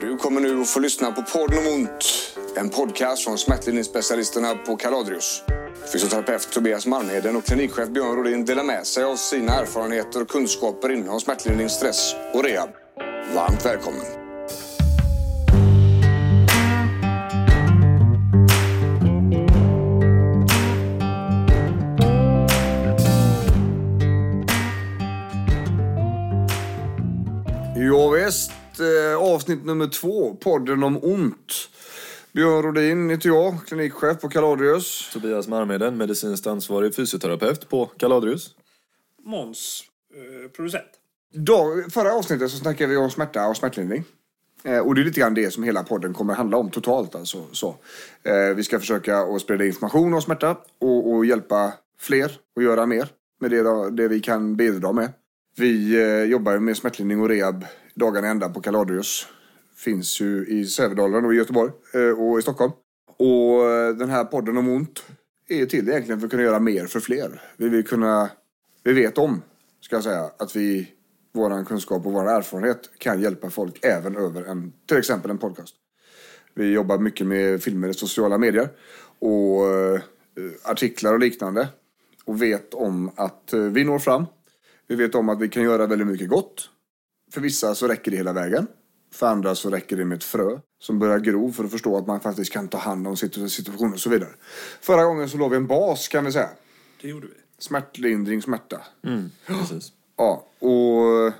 Du kommer nu att få lyssna på podden om ont. En podcast från smärtlindringsspecialisterna på Kaladrius. Fysioterapeut Tobias Malmheden och klinikchef Björn Rodin delar med sig av sina erfarenheter och kunskaper inom smärtlindring, stress och rehab. Varmt välkommen! Avsnitt nummer två, podden om ont. Björn Rodin heter jag, klinikchef på Kaladrius. Tobias Marmeden, medicinskt ansvarig fysioterapeut på Kaladrius. Måns, eh, producent. Dag, förra avsnittet så snackade vi om smärta och smärtlindring. Eh, och det är lite grann det som hela podden kommer handla om totalt. Alltså, så. Eh, vi ska försöka att sprida information om smärta och, och hjälpa fler och göra mer med det, det vi kan bidra med. Vi eh, jobbar ju med smärtlindring och rehab dagarna ända på Kaladrius. Finns ju i Sävedalen och i Göteborg eh, och i Stockholm. Och eh, den här podden om ont är till egentligen för att kunna göra mer för fler. Vi vill kunna, vi vet om, ska jag säga, att vi, vår kunskap och vår erfarenhet kan hjälpa folk även över en, till exempel en podcast. Vi jobbar mycket med filmer i sociala medier och eh, artiklar och liknande. Och vet om att vi når fram. Vi vet om att vi kan göra väldigt mycket gott. För vissa så räcker det hela vägen. För andra så räcker det med ett frö som börjar gro för att förstå att man faktiskt kan ta hand om situ- situationen och så vidare. Förra gången så låg vi en bas kan vi säga. Det gjorde vi. Smärtlindring, smärta. Precis. Ja, och eh,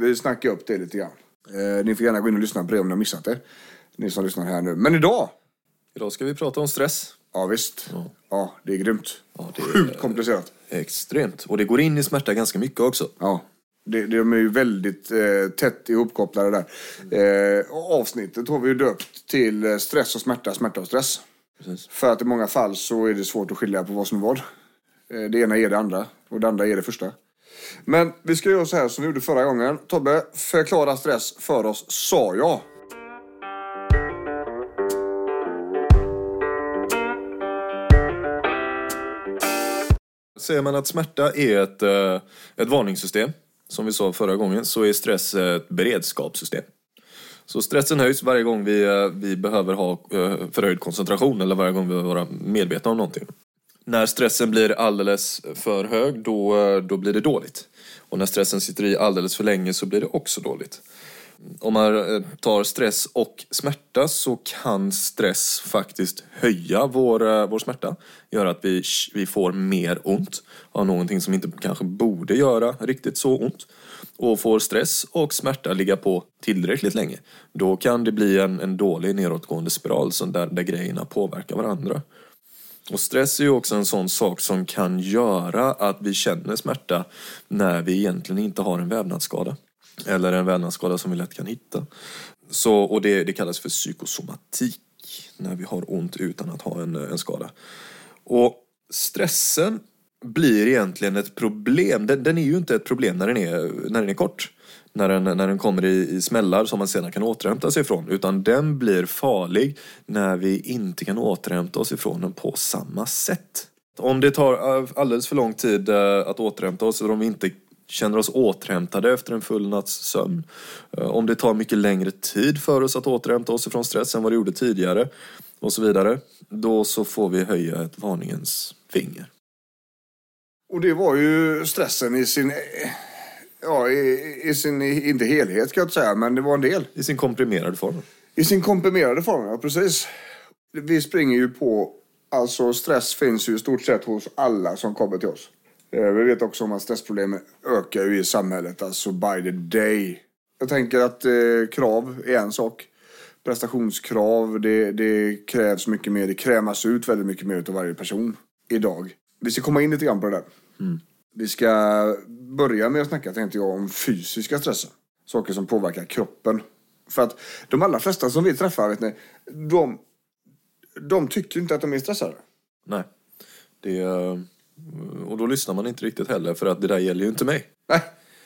vi snackar upp det lite grann. Eh, ni får gärna gå in och lyssna på det om ni har missat det. Ni som lyssnar här nu. Men idag! Idag ska vi prata om stress. Ja visst. Ja, det är grymt. Ja, det är- Sjukt komplicerat. Extremt. Och det går in i smärta ganska mycket också. Ja. Det, de är ju väldigt eh, tätt ihopkopplade där. Eh, och avsnittet har vi ju döpt till eh, stress och smärta, smärta och stress. Precis. För att i många fall så är det svårt att skilja på vad som är vad. Eh, det ena är det andra och det andra är det första. Men vi ska göra så här som vi gjorde förra gången. Tobbe, förklara stress för oss, sa jag. Säger man att smärta är ett, eh, ett varningssystem, som vi sa förra gången, så är stress ett beredskapssystem. Så stressen höjs varje gång vi, eh, vi behöver ha eh, förhöjd koncentration eller varje gång vi behöver vara medvetna om någonting. När stressen blir alldeles för hög, då, eh, då blir det dåligt. Och när stressen sitter i alldeles för länge så blir det också dåligt. Om man eh, tar stress och smärta så kan stress faktiskt höja vår, eh, vår smärta. Göra att vi, vi får mer ont av någonting som inte kanske borde göra riktigt så ont. Och får stress och smärta ligga på tillräckligt länge, då kan det bli en, en dålig nedåtgående spiral så där, där grejerna påverkar varandra. Och stress är ju också en sån sak som kan göra att vi känner smärta när vi egentligen inte har en vävnadsskada. Eller en vävnadsskada som vi lätt kan hitta. Så, och det, det kallas för psykosomatik, när vi har ont utan att ha en, en skada. Och stressen blir egentligen ett problem. Den, den är ju inte ett problem när den är, när den är kort. När den, när den kommer i, i smällar som man sedan kan återhämta sig ifrån. Utan den blir farlig när vi inte kan återhämta oss ifrån den på samma sätt. Om det tar eh, alldeles för lång tid eh, att återhämta oss, eller om vi inte känner oss återhämtade efter en full natts sömn. eh, Om det tar mycket längre tid för oss att återhämta oss ifrån stress än vad det gjorde tidigare och så vidare. Då så får vi höja ett varningens finger. Och det var ju stressen i sin... Ja, i, i sin... Inte helhet kan jag inte säga, men det var en del. I sin komprimerade form. I sin komprimerade form, ja precis. Vi springer ju på... Alltså stress finns ju i stort sett hos alla som kommer till oss. Eh, Vi vet också om att stressproblemen ökar ju i samhället, alltså by the day. Jag tänker att eh, krav är en sak. Prestationskrav, det, det krävs mycket mer. Det krämas ut väldigt mycket mer av varje person idag. Vi ska komma in lite grann på det där. Vi ska börja med att snacka, tänkte jag, om fysiska stressen. Saker som påverkar kroppen. För att de allra flesta som vi träffar, vet ni, de, de tycker inte att de är stressade. Nej. Det, eh, och då lyssnar man inte riktigt heller för att det där gäller ju inte mig. Nej.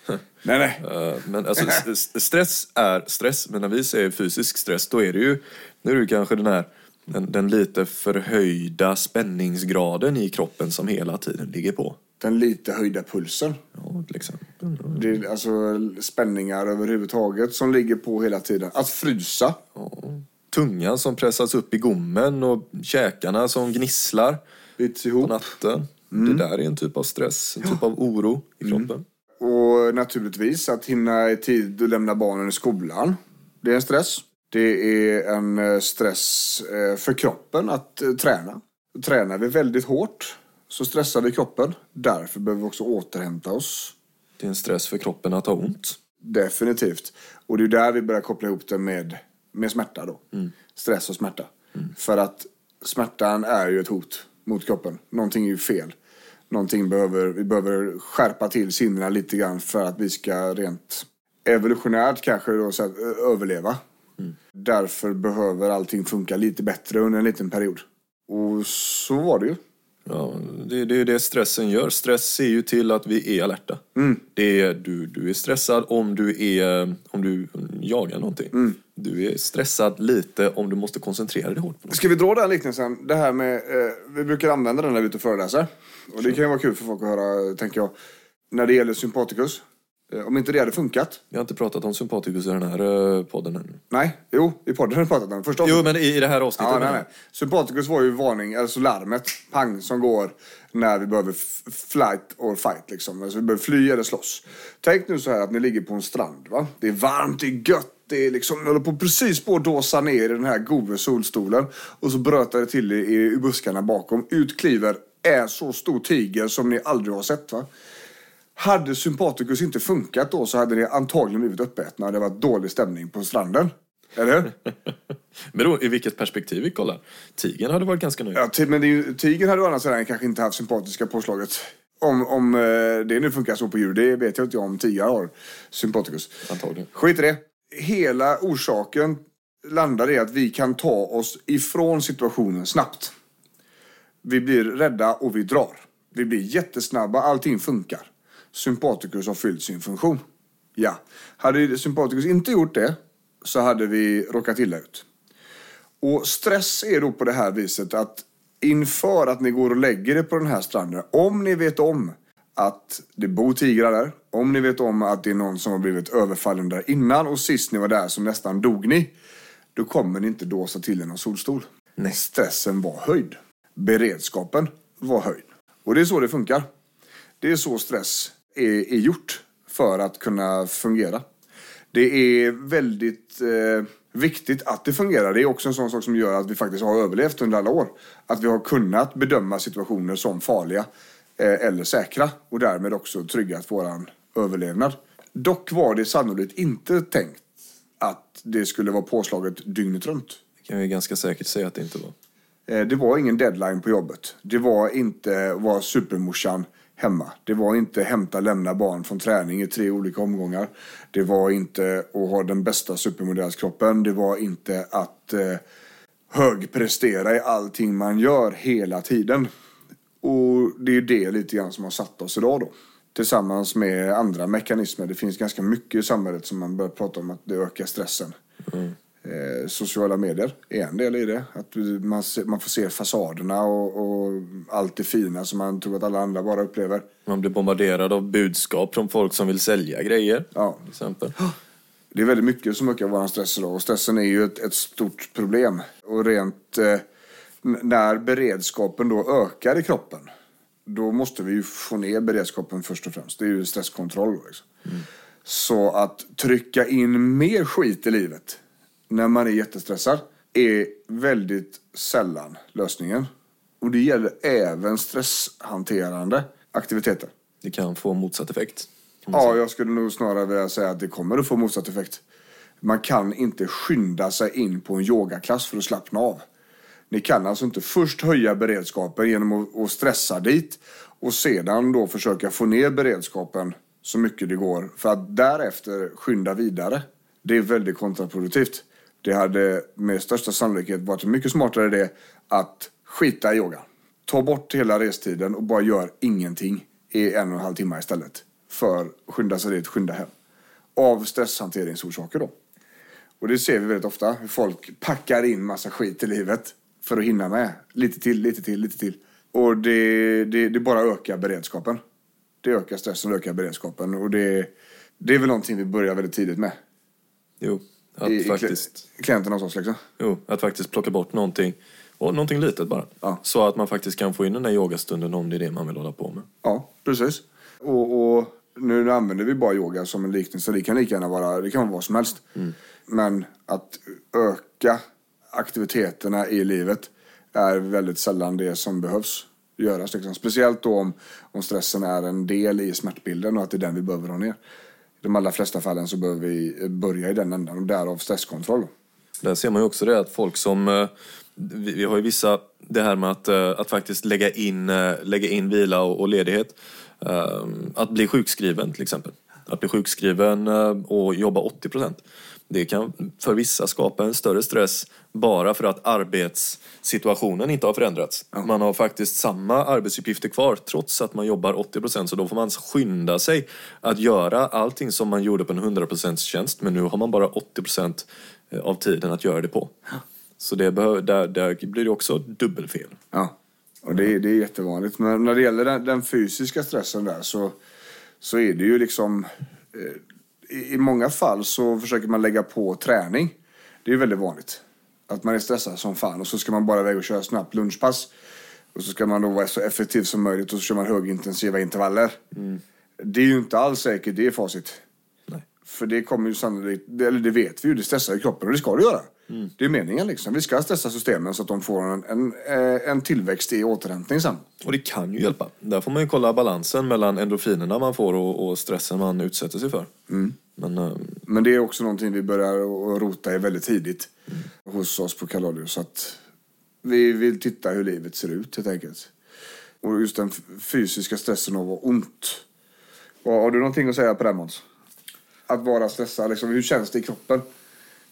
nej, nej. Eh, Men alltså, st- stress är stress, men när vi säger fysisk stress då är det ju, nu är det ju kanske den här den, den lite förhöjda spänningsgraden i kroppen som hela tiden ligger på. Den lite höjda pulsen. Ja, till exempel. Det är alltså spänningar överhuvudtaget som ligger på hela tiden. Att frysa. Ja. Tungan som pressas upp i gommen och käkarna som gnisslar Bits på ihop. Natten. Det där är en typ av stress, en typ av oro i kroppen. Och naturligtvis att hinna i tid och lämna barnen i skolan. Det är en stress. Det är en eh, stress eh, för kroppen att eh, träna. Tränar vi väldigt hårt så stressar vi kroppen. Därför behöver vi också återhämta oss. Det är en stress för kroppen att ha ont. Definitivt. Och det är där vi börjar koppla ihop det med, med smärta då. Stress och smärta. För att smärtan är ju ett hot mot kroppen. Någonting är ju fel. Någonting behöver, vi behöver skärpa till sinnena lite grann för att vi ska rent evolutionärt kanske då så att, överleva. Därför behöver allting funka lite bättre under en liten period. Och så var det ju. Ja, det, det är det stressen gör. Stress ser ju till att vi är alerta. Det är, du, du är stressad om du, är, om du jagar någonting. Du är stressad lite om du måste koncentrera dig hårt på något. Ska vi dra den liknelsen? Det här med, eh, vi brukar använda den när vi är ute och föreläser. Och det kan ju vara kul för folk att höra, tänker jag. När det gäller sympaticus. Eh, om inte det hade funkat. Vi har inte pratat om sympaticus i den här eh, podden ännu. Nej, jo, i podden har vi pratat om det. Första Jo, men i, i det här avsnittet. Ja, nej, nej. Sympaticus var ju varning, alltså larmet, pang, som går när vi behöver flight or fight liksom. Alltså vi behöver fly eller slåss. Tänk nu så här att ni ligger på en strand, va. Det är varmt, det är gött, det är liksom, håller på precis på att dåsa ner i den här goda solstolen. Och så brötar det till i, i buskarna bakom. Ut kliver en så stor tiger som ni aldrig har sett, va. Hade Sympaticus inte funkat då så hade det antagligen blivit uppätna och det varit dålig stämning på stranden. Eller hur? Men då, i vilket perspektiv vi kollar? Tigern hade varit ganska nöjd. Ja, men är ju, tigern hade å andra sidan kanske inte haft sympatiska påslaget. Om, om eh, det nu funkar så på djur, det vet jag inte om tigrar har sympaticus. Antagligen. Skit i det. Hela orsaken landar i att vi kan ta oss ifrån situationen snabbt. Vi blir rädda och vi drar. Vi blir jättesnabba, allting funkar. Sympaticus har fyllt sin funktion. Ja. Hade sympaticus inte gjort det så hade vi råkat illa ut. Och stress är då på det här viset att inför att ni går och lägger er på den här stranden, om ni vet om att det bor tigrar där, om ni vet om att det är någon som har blivit överfallen där innan och sist ni var där så nästan dog ni, då kommer ni inte dåsa till i någon solstol. Nej. Stressen var höjd. Beredskapen var höjd. Och det är så det funkar. Det är så stress är, är gjort för att kunna fungera. Det är väldigt eh, viktigt att det fungerar. Det är också en sån sak som gör att vi faktiskt har överlevt under alla år. Att vi har kunnat bedöma situationer som farliga eller säkra och därmed också tryggat våran överlevnad. Dock var det sannolikt inte tänkt att det skulle vara påslaget dygnet runt. Det kan vi ganska säkert säga att det inte var. Eh, Det var ingen deadline på jobbet. Det var inte var supermorsan hemma. Det var inte hämta lämna barn från träning i tre olika omgångar. Det var inte att ha den bästa supermodellskroppen. Det var inte att eh, högprestera i allting man gör hela tiden. Och det är det lite grann som har satt oss idag då. Tillsammans med andra mekanismer. Det finns ganska mycket i samhället som man börjar prata om att det ökar stressen. Eh, sociala medier är en del i det. Att man, se, man får se fasaderna och, och allt det fina som man tror att alla andra bara upplever. Man blir bombarderad av budskap från folk som vill sälja grejer. Ja. Till exempel. Det är väldigt mycket som ökar vår stress idag och stressen är ju ett, ett stort problem. Och rent eh, när beredskapen då ökar i kroppen då måste vi ju få ner beredskapen först och främst. Det är ju stresskontroll. Liksom. Så att trycka in mer skit i livet när man är jättestressad är väldigt sällan lösningen. Och det gäller även stresshanterande aktiviteter. Det kan få motsatt effekt. Ja, jag skulle nog snarare vilja säga att det kommer att få motsatt effekt. Man kan inte skynda sig in på en yogaklass för att slappna av. Ni kan alltså inte först höja beredskapen genom att, stressa dit och sedan då försöka få ner beredskapen så mycket det går för att därefter skynda vidare. Det är väldigt kontraproduktivt. Det hade med största sannolikhet varit en mycket smartare idé att skita i yoga. Ta bort hela restiden och bara gör ingenting i en och en halv timme istället. För att skynda sig dit, skynda hem. Av stresshanteringsorsaker då. Och det ser vi väldigt ofta, hur folk packar in massa skit i livet för att hinna med. Lite till, lite till, lite till. Och det, det, det bara ökar beredskapen. Det ökar stressen och ökar beredskapen. Och det, det är väl någonting vi börjar väldigt tidigt med. Jo, att I, i faktiskt... kli- klienterna hos oss liksom. Jo, att faktiskt plocka bort någonting. Och någonting litet bara. Ja. Så att man faktiskt kan få in den där yogastunden om det är det man vill hålla på med. Ja, precis. Och, och nu använder vi bara yoga som en liknelse. Det kan lika gärna vara, det kan vara vad som helst. Men att öka aktiviteterna i livet är väldigt sällan det som behövs göras. Liksom. Speciellt då om, om stressen är en del i smärtbilden och att det är den vi behöver ha ner. I de allra flesta fallen så behöver vi eh, börja i den ändan och därav stresskontroll. Där ser man ju också det att folk som... Eh, vi, vi har ju vissa... Det här med att, eh, att faktiskt lägga in, lägga in vila och, och ledighet. Att bli sjukskriven till exempel. Att bli sjukskriven och jobba 80 procent. Det kan för vissa skapa en större stress bara för att arbetssituationen inte har förändrats. Man har faktiskt samma arbetsuppgifter kvar trots att man jobbar 80 procent. Så då får man skynda sig att göra allting som man gjorde på en 100% tjänst. Men nu har man bara 80 procent av tiden att göra det på. Så det behöver, där, där blir det också dubbelfel. Ja, och det, det är jättevanligt. Men när det gäller den, den fysiska stressen där så, så är det ju liksom... Eh, i, många fall så försöker man lägga på träning. Det är väldigt vanligt. Att man är stressad som fan och så ska man bara iväg och köra snabbt lunchpass. Och så ska man då vara så effektiv som möjligt och så kör man högintensiva intervaller. Det är ju inte alls säkert det är facit. Nej. För det kommer ju sannolikt, eller det vet vi ju, det stressar ju kroppen och det ska det göra. Det är meningen liksom. Vi ska stressa systemen så att de får en, en, eh, en tillväxt i återhämtning sen. Och det kan ju hjälpa. Där får man ju kolla balansen mellan endorfinerna man får och, och stressen man utsätter sig för. Men eh, Men det är också någonting vi börjar rota i väldigt tidigt hos oss på Kaladium. Så att vi vill titta hur livet ser ut helt enkelt. Och just den fysiska stressen av att ont. Och har du någonting att säga på det Måns? Att vara stressad, liksom, hur känns det i kroppen?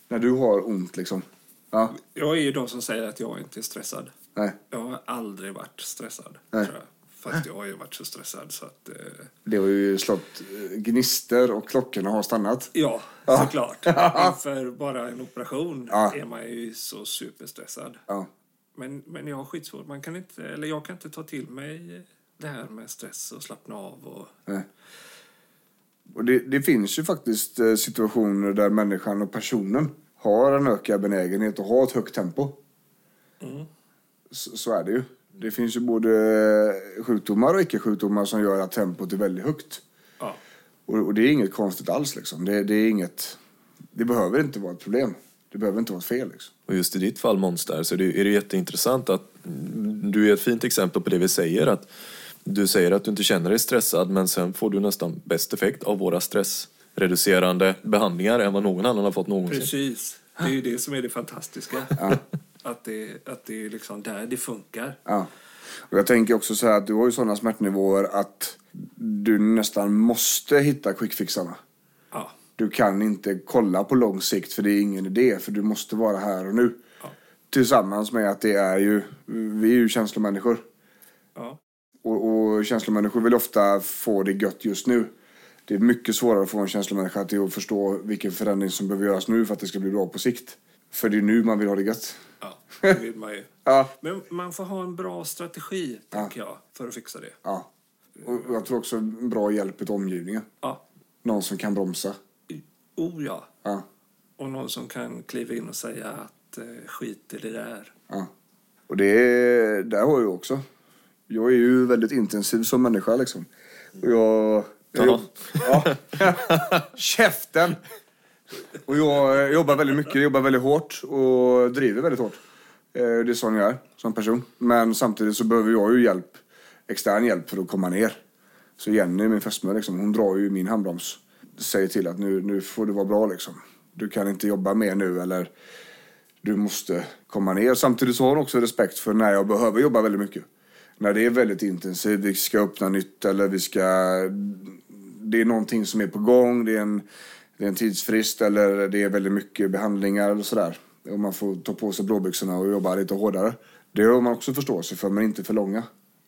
När du har ont liksom. Ja, Jag är ju de som säger att jag inte är stressad. nej. Jag har aldrig varit stressad. Nej. Tror jag. Fast jag har ju varit så stressad så att... Eh, Det har ju slått eh, gnister och klockorna har stannat. ja, såklart. Inför bara en operation Ja. är man ju så superstressad. Ja. Men, men jag har skitsvårt. Man kan inte, eller jag kan inte ta till mig det här med stress och slappna av. Och, Nej. Och det, det finns ju faktiskt eh, situationer där människan och personen har en ökad benägenhet att ha ett högt tempo. Så, så är det ju. Det finns ju både sjukdomar och icke-sjukdomar som gör att tempot är väldigt högt. ja. Och, och det är inget konstigt alls liksom. Det, det är inget... Det behöver inte vara ett problem. Det behöver inte vara ett fel liksom. Och just i ditt fall Måns så är det, är det jätteintressant att mm, du är ett fint exempel på det vi säger att du säger att du inte känner dig stressad men sen får du nästan bäst effekt av våra stressreducerande behandlingar än vad någon annan har fått någonsin. Precis. Det är ju det som är det fantastiska. Att, det, att det är liksom där det funkar. Ja. Och jag tänker också så här att du har ju sådana smärtnivåer att du nästan måste hitta quickfixarna. Ja. Du kan inte kolla på lång sikt för det är ingen idé för du måste vara här och nu. Ja. Tillsammans med att det är ju, vi är ju känslomänniskor. Ja. Och, och känslomänniskor vill ofta få det gött just nu. Det är mycket svårare att få en känslomänniska till att förstå vilken förändring som behöver göras nu för att det ska bli bra på sikt. För det är nu man vill ha det gött. ja, det vill man ju. Ja. Men man får ha en bra strategi, tänker jag, för att fixa det. ja. Och jag tror också en bra hjälp till omgivningen. Ja. Någon som kan bromsa. Oh ja. Ja. Och någon som kan kliva in och säga att eh, skit i det där. Ja. Och det är, där har jag också. Jag är ju väldigt intensiv som människa liksom. Och jag... jag Ja. Käften! Och jag jobbar väldigt mycket, jobbar väldigt hårt och driver väldigt hårt. Eh, Det är sån jag är som person. Men samtidigt så behöver jag ju hjälp, extern hjälp för att komma ner. Så Jenny, min fästmö, liksom, hon drar ju min handbroms. Säger till att nu, nu får du vara bra liksom. Du kan inte jobba mer nu eller du måste komma ner. Samtidigt så har hon också respekt för när jag behöver jobba väldigt mycket. När det är väldigt intensivt, vi ska öppna nytt eller vi ska... Det är någonting som är på gång, det är en, det är en tidsfrist eller det är väldigt mycket behandlingar eller sådär. Och man får ta på sig blåbyxorna och jobba lite hårdare. Det har man också förståelse för, men inte för långa.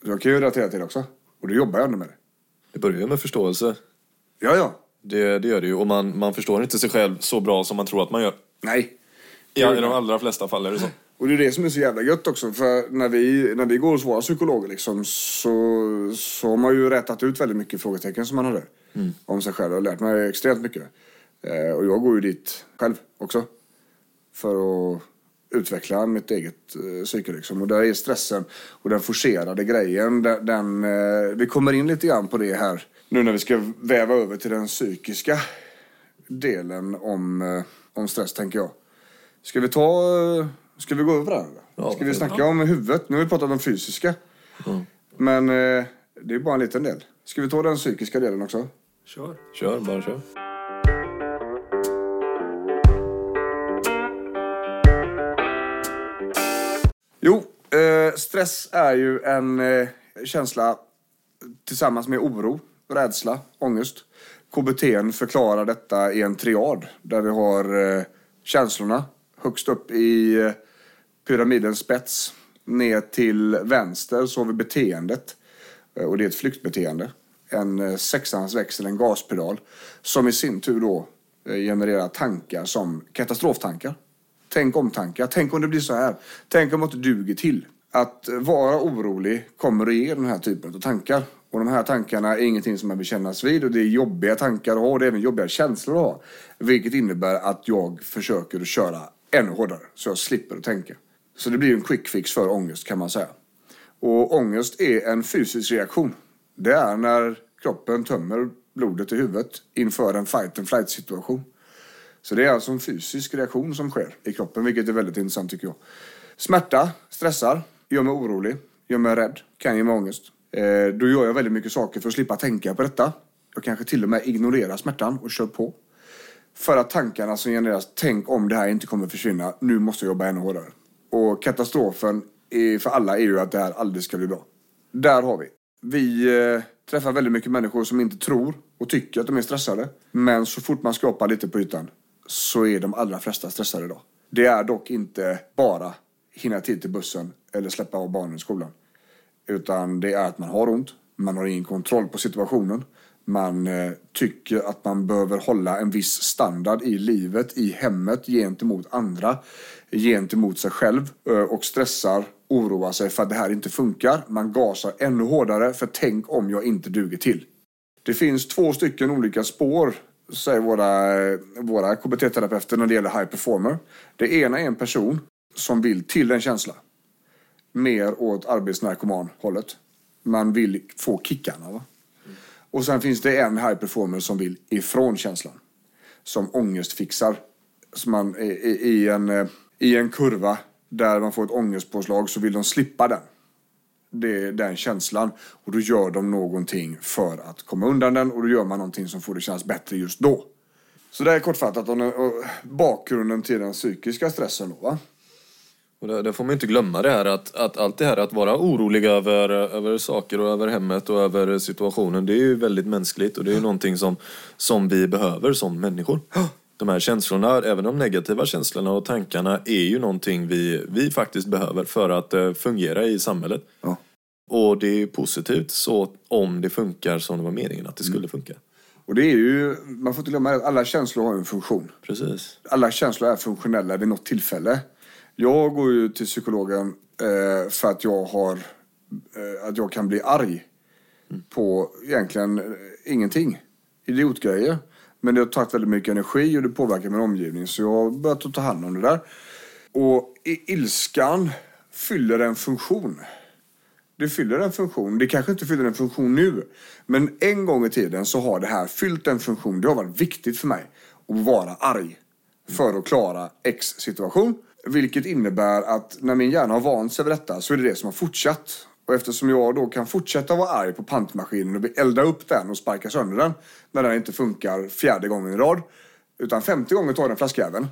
Jag kan ju relatera till det också. Och då jobbar jag ändå med det. Det börjar med förståelse. Ja, ja. Det, det gör det ju. Och man, man förstår inte sig själv så bra som man tror att man gör. Nej. Ja, I de allra flesta fall är det så. Och det är det som är så jävla gött också. För när vi, när vi går hos våra psykologer liksom, så, så har man ju rättat ut väldigt mycket frågetecken som man hade. Om sig själv och lärt mig extremt mycket. Eh, och jag går ju dit själv också. För att utveckla mitt eget eh, psyke liksom. Och där är stressen och den forcerade grejen. Den, den, eh, vi kommer in lite grann på det här nu när vi ska väva över till den psykiska delen om, eh, om stress tänker jag. Ska vi ta, eh, ska vi gå över där? Ja, ska vi ja. snacka om huvudet? Nu har vi pratat om fysiska. Men eh, det är bara en liten del. Ska vi ta den psykiska delen också? Kör. Kör, bara kör. Jo, eh, stress är ju en eh, känsla tillsammans med oro, rädsla, ångest. KBT förklarar detta i en triad där vi har eh, känslorna högst upp i eh, pyramidens spets. Ner till vänster så har vi beteendet. Eh, och det är ett flyktbeteende. En eh, sexans växel, en gaspedal. Som i sin tur då eh, genererar tankar som katastroftankar. Tänk om tankar. Tänk om det blir så här. Tänk om att det duger till. Att vara orolig kommer att ge den här typen av tankar. Och de här tankarna är ingenting som man vill kännas vid och det är jobbiga tankar att ha och det är även jobbiga känslor att ha. Vilket innebär att jag försöker att köra ännu hårdare så jag slipper att tänka. Så det blir en quick fix för ångest kan man säga. Och ångest är en fysisk reaktion. Det är när kroppen tömmer blodet i huvudet inför en fight and flight situation. Så det är alltså en fysisk reaktion som sker i kroppen, vilket är väldigt intressant tycker jag. Smärta, stressar, gör mig orolig, gör mig rädd, kan ge mig ångest. Eh, då gör jag väldigt mycket saker för att slippa tänka på detta. Jag kanske till och med ignorerar smärtan och kör på. För att tankarna som genereras, tänk om det här inte kommer försvinna, nu måste jag jobba ännu hårdare. Och katastrofen för alla är ju att det här aldrig ska bli bra. Där har vi. Vi eh, träffar väldigt mycket människor som inte tror och tycker att de är stressade. Men så fort man skrapar lite på ytan så är de allra flesta stressade idag. Det är dock inte bara hinna tid till bussen eller släppa av barnen i skolan. Utan det är att man har ont, man har ingen kontroll på situationen. Man eh, tycker att man behöver hålla en viss standard i livet, i hemmet, gentemot andra, gentemot sig själv eh, och stressar, oroar sig för att det här inte funkar. Man gasar ännu hårdare för tänk om jag inte duger till. Det finns två stycken olika spår, säger våra, eh, våra KBT-terapeuter när det gäller high performer. Det ena är en person som vill till en känsla. Mer åt arbetsnarkoman-hållet. Man vill få kickarna. Va? Och sen finns det en high performer som vill ifrån känslan. Som ångestfixar. Som man, i, i, en, eh, I en kurva där man får ett ångestpåslag så vill de slippa den. Det är den känslan. Och då gör de någonting för att komma undan den och då gör man någonting som får det kännas bättre just då. Så det är kortfattat om bakgrunden till den psykiska stressen då va? Och där, där får man inte glömma det här att, att allt det här att vara orolig över, över saker och över hemmet och över situationen, det är ju väldigt mänskligt och det är ju någonting som, som vi behöver som människor. De här känslorna, även de negativa känslorna och tankarna, är ju någonting vi, vi faktiskt behöver för att eh, fungera i samhället. Ja. Och det är positivt så om det funkar som det var meningen att det skulle funka. Och det är ju, man får inte glömma att alla känslor har en funktion. Precis. alla känslor är funktionella vid något tillfälle. Jag går ju till psykologen eh, för att jag har eh, att jag kan bli arg på egentligen eh, ingenting. Idiotgrejer. Men det har tagit väldigt mycket energi och det påverkar min omgivning så jag har börjat att ta hand om det där. Och i ilskan fyller en funktion. Det fyller en funktion. Det kanske inte fyller en funktion nu. Men en gång i tiden så har det här fyllt en funktion. Det har varit viktigt för mig att vara arg. För att klara X situation. Vilket innebär att när min hjärna har vant sig vid detta så är det det som har fortsatt. Och eftersom jag då kan fortsätta vara arg på pantmaskinen och elda upp den och sparka sönder den. När den inte funkar fjärde gången i rad. Utan femte gången tar den flaskjäveln.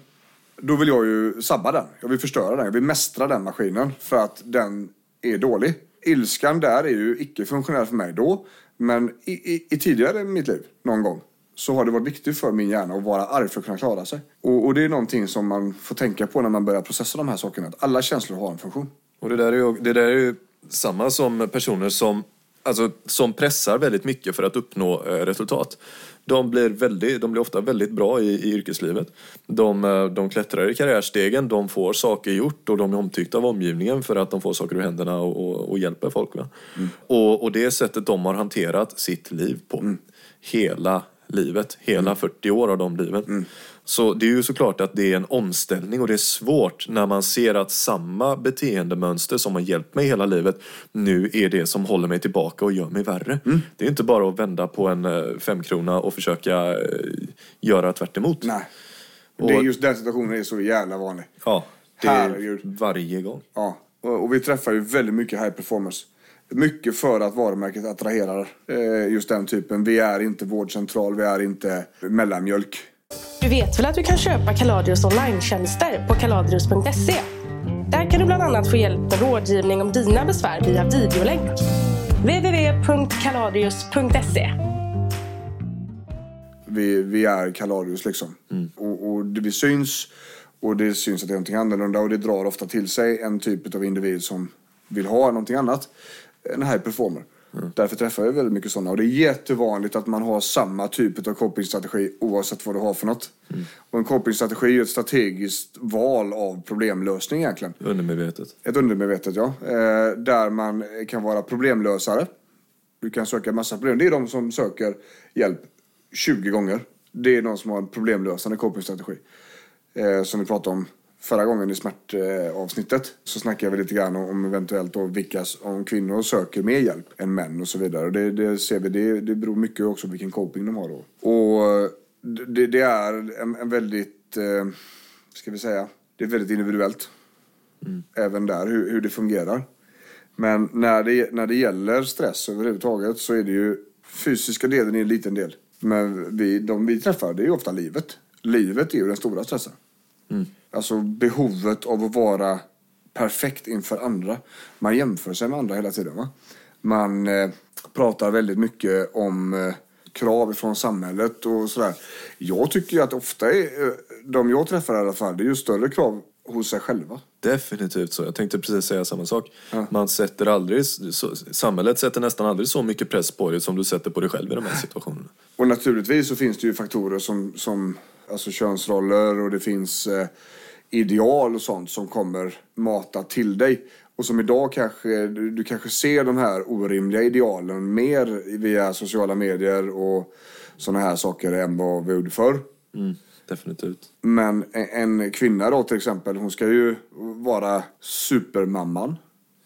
Då vill jag ju sabba den. Jag vill förstöra den. Jag vill mästra den maskinen för att den är dålig. Ilskan där är ju icke-funktionell för mig då. Men i, i, i tidigare i mitt liv, någon gång, så har det varit viktigt för min hjärna att vara arg för att kunna klara sig. Och, och det är någonting som man får tänka på när man börjar processa de här sakerna. Att alla känslor har en funktion. Och det där är ju, det där är ju samma som personer som alltså, som pressar väldigt mycket för att uppnå eh, resultat. De blir, väldigt, de blir ofta väldigt bra i, i yrkeslivet. De, eh, de klättrar i karriärstegen, de får saker gjort och de är omtyckta av omgivningen för att de får saker ur händerna och, och, och hjälper folk. Va? Och, och det sättet de har hanterat sitt liv på. Hela livet, hela 40 år av de liven. Så det är ju såklart att det är en omställning och det är svårt när man ser att samma beteendemönster som har hjälpt mig hela livet nu är det som håller mig tillbaka och gör mig värre. Det är inte bara att vända på en eh, femkrona och försöka eh, göra tvärt emot. Nej. Det är just den situationen är så jävla vanlig. Ja, det är varje gång. Ja, och, och vi träffar ju väldigt mycket high performers. Mycket för att varumärket attraherar eh, just den typen. Vi är inte vårdcentral, vi är inte mellanmjölk. Du vet väl att du kan köpa Kaladius online-tjänster på kaladrius.se? Där kan du bland annat få hjälp med rådgivning om dina besvär via videolänk. www.kaladius.se Vi, vi är Kalarius liksom. Och, och det, vi syns och det syns att det är någonting annorlunda och det drar ofta till sig en typ av individ som vill ha någonting annat. En high performer. Därför träffar jag väldigt mycket sådana. Och det är jättevanligt att man har samma typ av copingstrategi oavsett vad du har för något. Och en copingstrategi är ett strategiskt val av problemlösning egentligen. Undermedvetet. Ett undermedvetet, ja. Eh, där man kan vara problemlösare. Du kan söka massa problem. Det är de som söker hjälp 20 gånger. Det är de som har en problemlösande copingstrategi. Eh, som vi pratade om förra gången i smärtavsnittet. Så snackade vi lite grann om eventuellt då vilka, om kvinnor söker mer hjälp än män och så vidare. Och det, det ser vi, det, det beror mycket också på vilken coping de har då. Och det, det är en, en väldigt, eh, ska vi säga, det är väldigt individuellt. Även där, hur, hur det fungerar. Men när det, när det gäller stress överhuvudtaget så är det ju fysiska delen är en liten del. Men vi, de vi träffar, det är ju ofta livet. Livet är ju den stora stressen. Alltså behovet av att vara perfekt inför andra. Man jämför sig med andra hela tiden. Va? Man eh, pratar väldigt mycket om eh, krav från samhället och sådär. Jag tycker att ofta är, eh, de jag träffar i alla fall, det är ju större krav hos sig själva. Definitivt så. Jag tänkte precis säga samma sak. Man sätter aldrig, så, samhället sätter nästan aldrig så mycket press på dig som du sätter på dig själv i de här situationerna. Och naturligtvis så finns det ju faktorer som, som alltså könsroller och det finns eh, ideal och sånt som kommer mata till dig. Och som idag kanske, du, du kanske ser de här orimliga idealen mer via sociala medier och sådana här saker än vad vi gjorde förr. Mm, definitivt. Men en, en kvinna då till exempel, hon ska ju vara supermamman.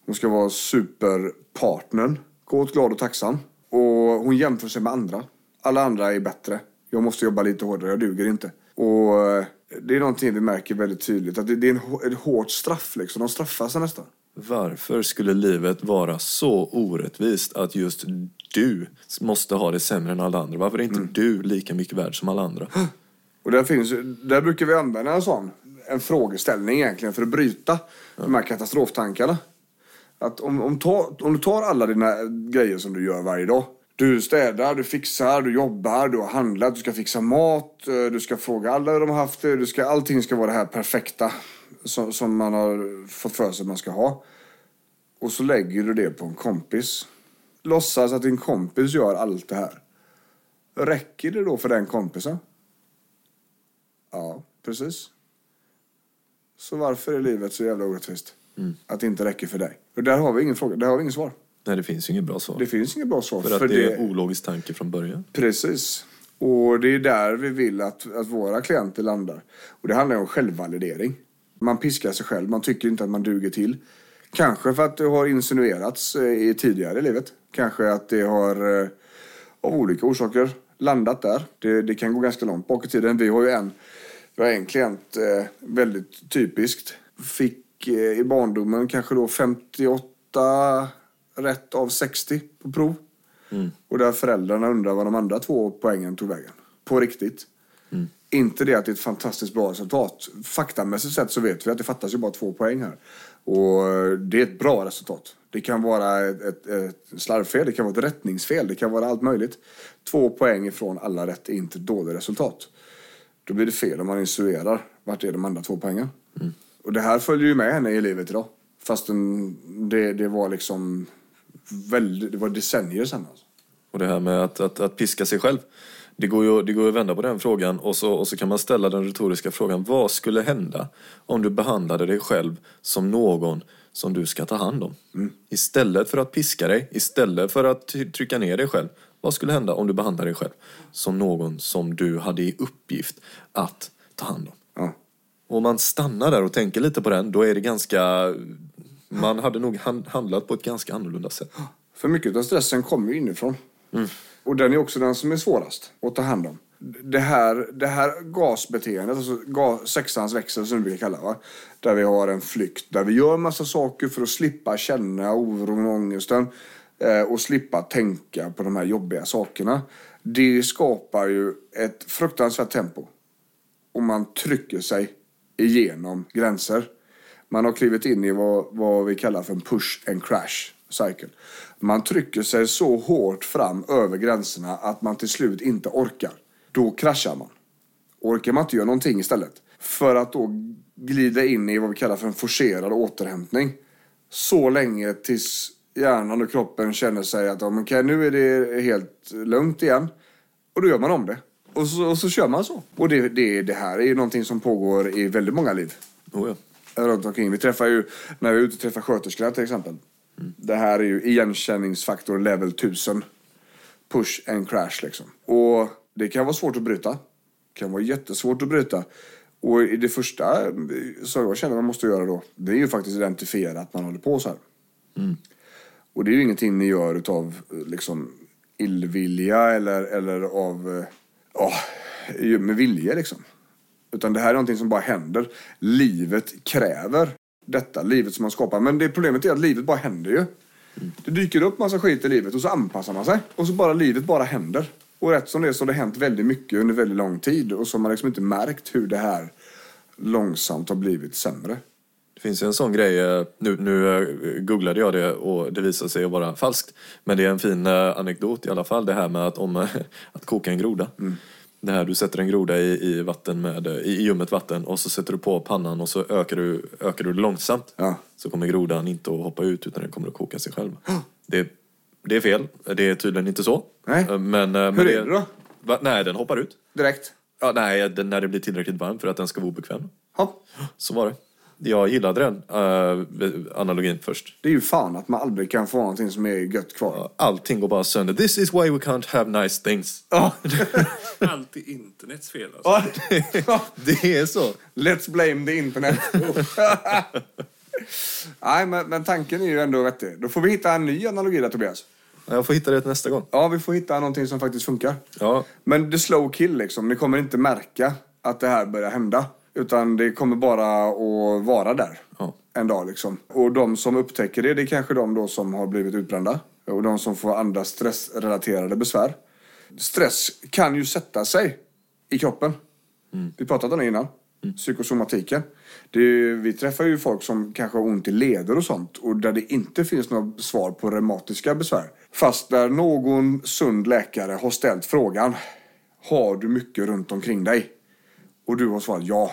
Hon ska vara superpartnern. Kåt, glad och tacksam. Och hon jämför sig med andra. Alla andra är bättre. Jag måste jobba lite hårdare, jag duger inte. Och det är någonting vi märker väldigt tydligt. Att det, det är en, ett hårt straff liksom. De straffar sig nästan. Varför skulle livet vara så orättvist att just du måste ha det sämre än alla andra? Varför är inte du lika mycket värd som alla andra? Och där, finns, där brukar vi använda en sån en frågeställning egentligen för att bryta de här katastroftankarna. Att om, om, ta, om du tar alla dina grejer som du gör varje dag. Du städar, du fixar, du jobbar, du har handlat, du ska fixa mat, eh, du ska fråga alla hur de har haft det. Du ska, allting ska vara det här perfekta som, som man har fått för sig att man ska ha. Och så lägger du det på en kompis. Låtsas att din kompis gör allt det här. Räcker det då för den kompisen? Ja, precis. Så varför är livet så jävla orättvist? Att det inte räcker för dig. Och där har vi ingen fråga, där har vi ingen svar. Nej, det finns ju inget bra svar. Det finns inget bra svar. för att det är en ologisk tanke från början. Precis. Och det är där vi vill att, att våra klienter landar. Och det handlar om självvalidering. Man piskar sig själv, man tycker inte att man duger till. Kanske för att det har insinuerats eh, i tidigare i livet. Kanske att det har eh, av olika orsaker landat där. Det, det kan gå ganska långt bak i tiden. Vi har ju en, vi har en klient, eh, väldigt typiskt, fick i barndomen kanske då 58 rätt av 60 på prov. Och där föräldrarna undrar vad de andra två poängen tog vägen. På riktigt. Inte det att det är ett fantastiskt bra resultat. Faktamässigt sett så vet vi att det fattas ju bara två poäng här. Och det är ett bra resultat. Det kan vara ett, ett, ett slarvfel, det kan vara ett rättningsfel, det kan vara allt möjligt. Två poäng ifrån alla rätt är inte ett dåligt resultat. Då blir det fel om man instruerar vart är de andra två poängen. Och det här följer ju med henne i livet idag. Fastän det, det var liksom väldigt, det var decennier sedan. Alltså. Och det här med att, att, att piska sig själv. Det går, ju, det går ju att vända på den frågan och så, och så kan man ställa den retoriska frågan. Vad skulle hända om du behandlade dig själv som någon som du ska ta hand om? Istället för att piska dig, istället för att trycka ner dig själv. Vad skulle hända om du behandlade dig själv som någon som du hade i uppgift att ta hand om? Ja. Och om man stannar där och tänker lite på den, då är det ganska... Man hade nog hand- handlat på ett ganska annorlunda sätt. För mycket av stressen kommer ju inifrån. Och den är också den som är svårast att ta hand om. Det här, det här gasbeteendet, alltså gas, sexans växel som vi brukar kalla va? Där vi har en flykt, där vi gör massa saker för att slippa känna oron och ångesten. Eh, och slippa tänka på de här jobbiga sakerna. Det skapar ju ett fruktansvärt tempo. Och man trycker sig igenom gränser. Man har klivit in i vad, vad vi kallar för en push and crash cycle. Man trycker sig så hårt fram över gränserna att man till slut inte orkar. Då kraschar man. Orkar man inte göra någonting istället. För att då glida in i vad vi kallar för en forcerad återhämtning. Så länge tills hjärnan och kroppen känner sig att ja, nu är det helt lugnt igen. Och då gör man om det. Och så, och så kör man så. Och det, det, det här är ju någonting som pågår i väldigt många liv Oh ja runt omkring. Vi träffar ju, när vi är ute och träffar sköterskorna till exempel. Det här är ju igenkänningsfaktor level 1000. Push and crash liksom. Och det kan vara svårt att bryta. Det kan vara jättesvårt att bryta. Och i det första som jag känner man måste göra då, det är ju faktiskt identifiera att man håller på så här. Och det är ju ingenting ni gör utav liksom illvilja eller, eller av, eh, ja, med vilja liksom. Utan det här är någonting som bara händer. Livet kräver detta, livet som man skapar. Men det problemet är att livet bara händer ju. Det dyker upp massa skit i livet och så anpassar man sig. Och så bara livet bara händer. Och rätt som det är så har det hänt väldigt mycket under väldigt lång tid. Och så har man liksom inte märkt hur det här långsamt har blivit sämre. Det finns ju en sån grej, eh, nu, nu eh, googlade jag det och det visade sig vara falskt. Men det är en fin eh, anekdot i alla fall, det här med att, om, att koka en groda. Det här, du sätter en groda i, i, vatten med, i, i ljummet vatten och så sätter du på pannan och så ökar du, ökar du långsamt. Ja. Så kommer grodan inte att hoppa ut utan den kommer att koka sig själv. Det, det är fel, det är tydligen inte så. Nej. Eh, Men, eh, men Hur är det då? Va? Nej, den hoppar ut. Direkt. Ja, nej, den, när det blir tillräckligt varmt för att den ska vara obekväm. Hopp. Så var det. Jag gillade den uh, analogin först. Det är ju fan att man aldrig kan få någonting som är gött kvar. Allting går bara sönder. This is why we can't have nice things. Ja. Allt är internets fel alltså. Det är så. Let's blame the internet. Nej, men, men tanken är ju ändå vettig. Då får vi hitta en ny analogi där, Tobias. Jag får hitta det nästa gång. Ja, vi får hitta någonting som faktiskt funkar. Ja, Men the slow kill liksom. Ni kommer inte märka att det här börjar hända. Utan det kommer bara att vara där. Ja. En dag liksom. Och de som upptäcker det, det är kanske de då som har blivit utbrända. Och de som får andra stressrelaterade besvär. Stress kan ju sätta sig i kroppen. Vi pratade om det innan. Psykosomatiken. Det är, vi träffar ju folk som kanske har ont i leder och sånt. Och där det inte finns några svar på reumatiska besvär. Fast där någon sund läkare har ställt frågan. Har du mycket runt omkring dig? Och du har svarat ja.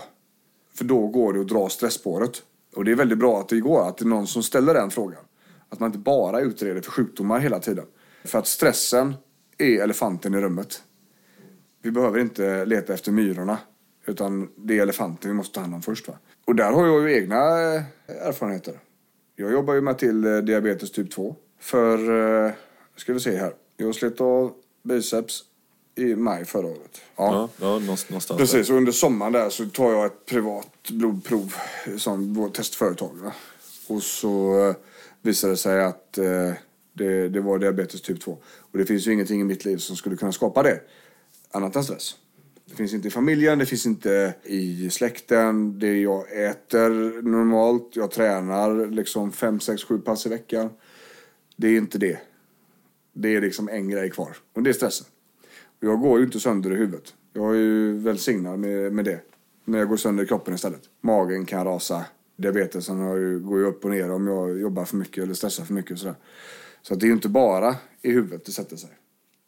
För då går det att dra stresspåret. Och det är väldigt bra att det går, att det är någon som ställer den frågan. Att man inte bara utreder för sjukdomar hela tiden. För att stressen är elefanten i rummet. Vi behöver inte leta efter myrorna. Utan det är elefanten vi måste ta hand om först. Va? Och där har jag ju egna eh, erfarenheter. Jag jobbar ju med till eh, diabetes typ 2. För, eh, ska vi se här. Jag slet av biceps i maj förra året. ja, ja någonstans någonstans där. Precis, och under sommaren där så tar jag ett privat blodprov som vårt testföretag. Va? Och så eh, visade det sig att eh, det, det var diabetes typ 2. Och det finns ju ingenting i mitt liv som skulle kunna skapa det. Annat än stress. Det finns inte i familjen, det finns inte i släkten. Det jag äter normalt, jag tränar liksom 5, 6, 7 pass i veckan. Det är inte det. Det är liksom en grej kvar. Och det är stressen. Jag går ju inte sönder i huvudet. Jag är ju välsignad med, med det. Men jag går sönder i kroppen istället. Magen kan rasa. Diabetesen har ju, går ju upp och ner om jag jobbar för mycket eller stressar för mycket. Och sådär. Så att det är ju inte bara i huvudet det sätter sig.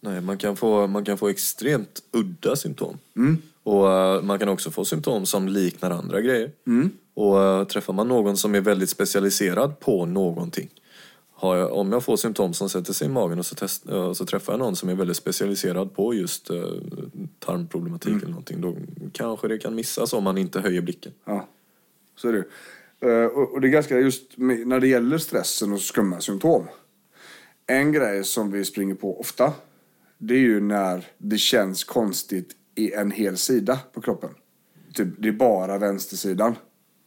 Nej, man kan, få, man kan få extremt udda symptom. Och eh, man kan också få symptom som liknar andra grejer. Och eh, träffar man någon som är väldigt specialiserad på någonting jag, om jag får symptom som sätter sig i magen och så, test, eh, så träffar jag någon som är väldigt specialiserad på just eh, tarmproblematik eller någonting. Då kanske det kan missas om man inte höjer blicken. Ja, så är det Eh, och, och det är ganska just när det gäller stressen och skumma symptom. En grej som vi springer på ofta, det är ju när det känns konstigt i en hel sida på kroppen. Typ, det är bara vänstersidan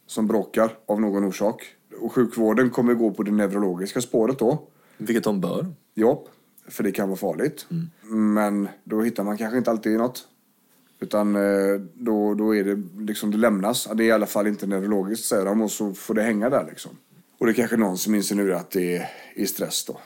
som bråkar av någon orsak. Och sjukvården kommer gå på det neurologiska spåret då. Vilket de bör. Ja, för det kan vara farligt. Men då hittar man kanske inte alltid något. Utan eh, då, då är det liksom, det lämnas. Det är i alla fall inte neurologiskt säger de och så får det hänga där liksom. Och det är kanske någon som insinuerar att det är i stress då.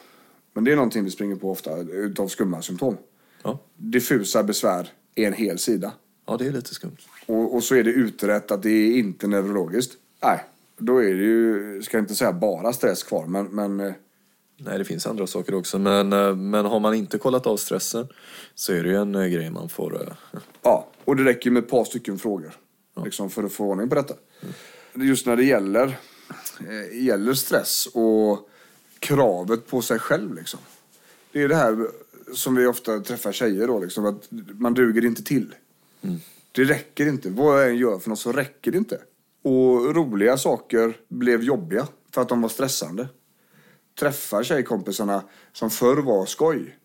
Men det är någonting vi springer på ofta utav skumma symptom. Ja. Diffusa besvär är en hel sida. ja, det är lite skumt. Och, och så är det utrett att det är inte neurologiskt. Nej, då är det ju, ska jag inte säga bara stress kvar, men, men eh, Nej, det finns andra saker också. Men, eh, men har man inte kollat av stressen så är det ju en eh, grej man får... Ja, och det räcker med ett par stycken frågor liksom, för att få ordning på detta. Just när det gäller, gäller stress och kravet på sig själv. Liksom. Det är det här som vi ofta träffar tjejer då, liksom, att man duger inte till. Det räcker inte. Vad jag än gör för något så räcker det inte. Och roliga saker blev jobbiga för att de var stressande. Träffa tjejkompisarna som förr var skoj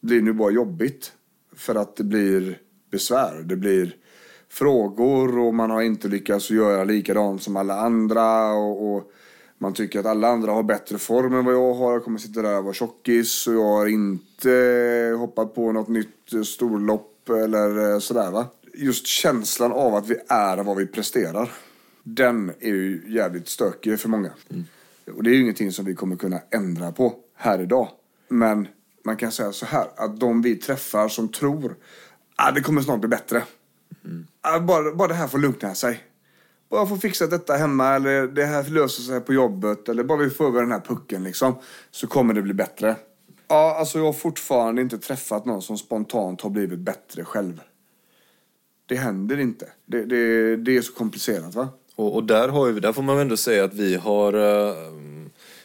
blir nu bara jobbigt. För att det blir besvär. Det blir frågor och man har inte lyckats göra likadant som alla andra. Och, och man tycker att alla andra har bättre form än vad jag har. Jag kommer sitta där och vara tjockis och jag har inte hoppat på något nytt storlopp eller sådär va. Just känslan av att vi är vad vi presterar. Den är ju jävligt stökig för många. Och det är ju ingenting som vi kommer kunna ändra på här idag. Men man kan säga så här, att de vi träffar som tror att det kommer snart bli bättre. Ah, bara, bara det här får lugna sig. Bara få fixa detta hemma eller det här löser sig på jobbet eller bara vi får över den här pucken liksom. Så kommer det bli bättre. Ja, alltså jag har fortfarande inte träffat någon som spontant har blivit bättre själv. Det händer inte. Det, det, det är så komplicerat va? Och, och där, har vi, där får man ändå säga att vi har, eh,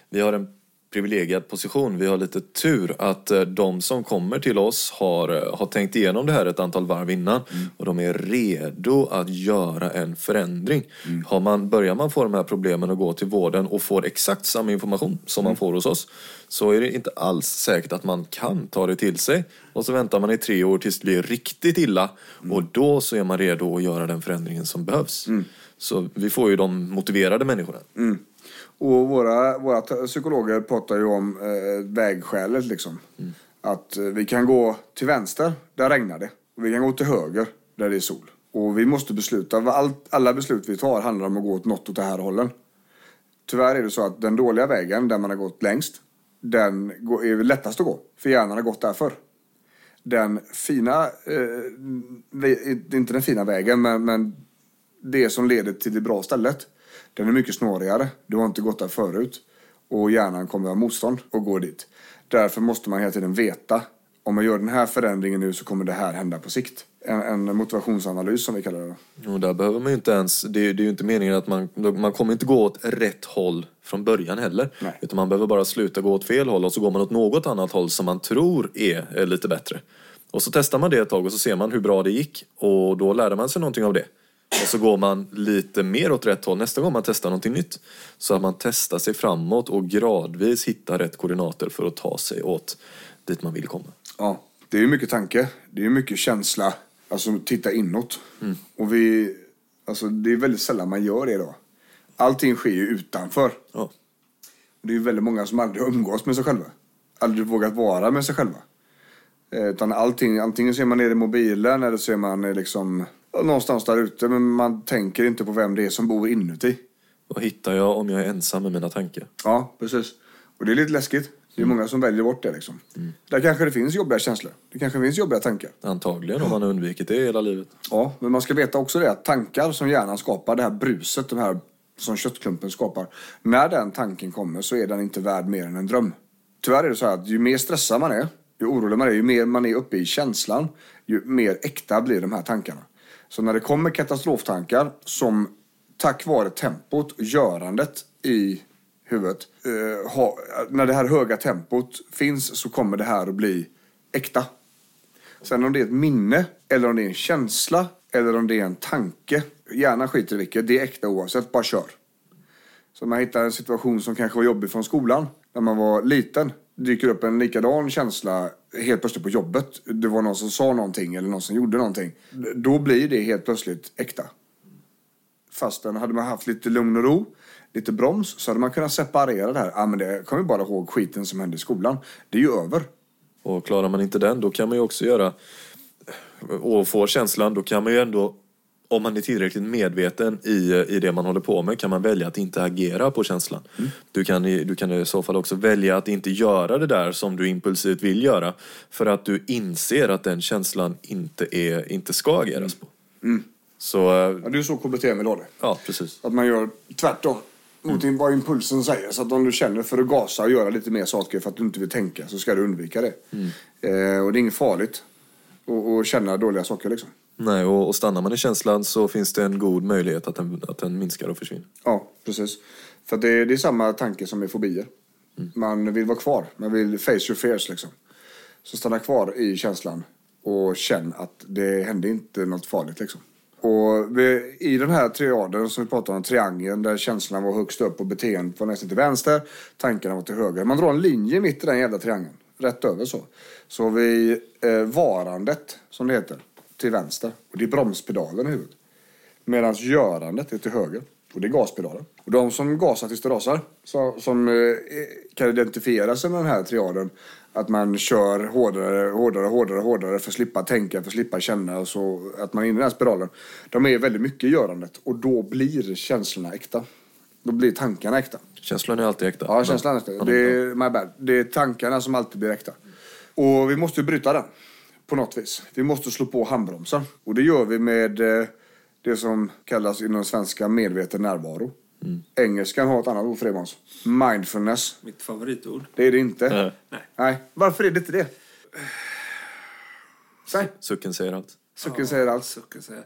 vi har en privilegierad position. Vi har lite tur att eh, de som kommer till oss har, eh, har tänkt igenom det här ett antal varv innan och de är redo att göra en förändring. Har man, börjar man få de här problemen och gå till vården och får exakt samma information som man får hos oss så är det inte alls säkert att man kan ta det till sig. Och så väntar man i tre år tills det blir riktigt illa och då så är man redo att göra den förändringen som behövs. Så vi får ju de motiverade människorna. Och våra, våra psykologer pratar ju om eh, vägskälet liksom. Att eh, vi kan gå till vänster, där regnar det. Och vi kan gå till höger, där det är sol. Och vi måste besluta. Allt, alla beslut vi tar handlar om att gå åt något åt det här hållen. Tyvärr är det så att den dåliga vägen, där man har gått längst, den är lättast att gå. För hjärnan har gått där förr. Den fina, eh, inte den fina vägen, men, men det som leder till det bra stället. Den är mycket snårigare. Du har inte gått där förut. Och hjärnan kommer ha motstånd och gå dit. Därför måste man hela tiden veta. Om man gör den här förändringen nu så kommer det här hända på sikt. En, en motivationsanalys som vi kallar det. Och där behöver man ju inte ens, det är, det är ju inte meningen att man, man kommer inte gå åt rätt håll från början heller. Nej. Utan man behöver bara sluta gå åt fel håll och så går man åt något annat håll som man tror är, är lite bättre. Och så testar man det ett tag och så ser man hur bra det gick och då lärde man sig någonting av det. Och så går man lite mer åt rätt håll nästa gång man testar någonting nytt. Så att man testar sig framåt och gradvis hittar rätt koordinater för att ta sig åt dit man vill komma. Ja, det är ju mycket tanke. Det är mycket känsla. Alltså titta inåt. Och vi, alltså det är väldigt sällan man gör det då. Allting sker ju utanför. Ja. Det är väldigt många som aldrig umgås med sig själva. Aldrig vågat vara med sig själva. Eh, Utan allting, antingen så är man nere i mobilen eller så är man eh, liksom någonstans där ute. Men man tänker inte på vem det är som bor inuti. Vad hittar jag om jag är ensam med mina tankar? Ja, precis. Och det är lite läskigt. Det är många som väljer bort det liksom. Där kanske det finns jobbiga känslor. Det kanske finns jobbiga tankar. Antagligen om man har undvikit det hela livet. Ja, men man ska veta också det att tankar som hjärnan skapar, det här bruset, de här som köttklumpen skapar. När den tanken kommer så är den inte värd mer än en dröm. Tyvärr är det så här att ju mer stressad man är, ju orolig man är, ju mer man är uppe i känslan, ju mer äkta blir de här tankarna. Så när det kommer katastroftankar som tack vare tempot och görandet i huvudet. Eh, ha, när det här höga tempot finns så kommer det här att bli äkta. Sen om det är ett minne, eller om det är en känsla, eller om det är en tanke. Gärna skiter i vilket, det är äkta oavsett, bara kör. Så man hittar en situation som kanske var jobbig från skolan, när man var liten. Dyker upp en likadan känsla helt plötsligt på jobbet. Det var någon som sa någonting eller någon som gjorde någonting. Då blir det helt plötsligt äkta. Fastän hade man haft lite lugn och ro, lite broms, så hade man kunnat separera det här. Ja, men det kommer bara ihåg skiten som hände i skolan. Det är ju över. Och klarar man inte den, då kan man ju också göra... Och få känslan, då kan man ju ändå... Om man är tillräckligt medveten i, i det man håller på med kan man välja att inte agera på känslan. Du, kan, du kan i så fall också välja att inte göra det där som du impulsivt vill göra. För att du inser att den känslan inte, är, inte ska ageras på. Så, eh, Ja, det är så KBT vill ha det. ja precis. Att man gör tvärtom mot mm. vad impulsen säger. Så att om du känner för att gasa och göra lite mer saker för att du inte vill tänka så ska du undvika det. Eh, och det är inget farligt att- att känna dåliga saker liksom. Nej, och, och stannar man i känslan så finns det en god möjlighet att den, att den minskar och försvinner. Ja, precis. För det, det är samma tanke som med fobier. Man vill vara kvar. Man vill face your fears liksom. Så stanna kvar i känslan och känn att det hände inte något farligt liksom. Och vi, i den här triaden som vi pratade om, triangeln där känslan var högst upp och beteendet var nästan till vänster, tankarna var till höger. Man drar en linje mitt i den jävla triangeln, rätt över så. Så har vi eh, varandet, som det heter, till vänster. Och det är bromspedalen i huvudet. Medan görandet är till höger. Och det är gaspedalen. Och de som gasar tills det rasar, så, som eh, kan identifiera sig med den här triaden, att man kör hårdare, hårdare, hårdare, hårdare för att slippa tänka, för att slippa känna och så, att man är inne i den här spiralen. De är väldigt mycket görandet och då blir känslorna äkta. Då blir tankarna äkta. Känslan är alltid äkta. Ja, känslan är äkta. Det är, my bad. Det är tankarna som alltid blir äkta. Och vi måste ju bryta den. På något vis. Vi måste slå på handbromsen. Och det gör vi med eh, det som kallas inom svenska medveten närvaro. Engelskan har ett annat ord för det, Måns. Mindfulness. Mitt favoritord. Det är det inte. Nej. Nej. Nej. Varför är det inte det? Säg. Sucken säger allt. Sucken säger allt. Sucken säger.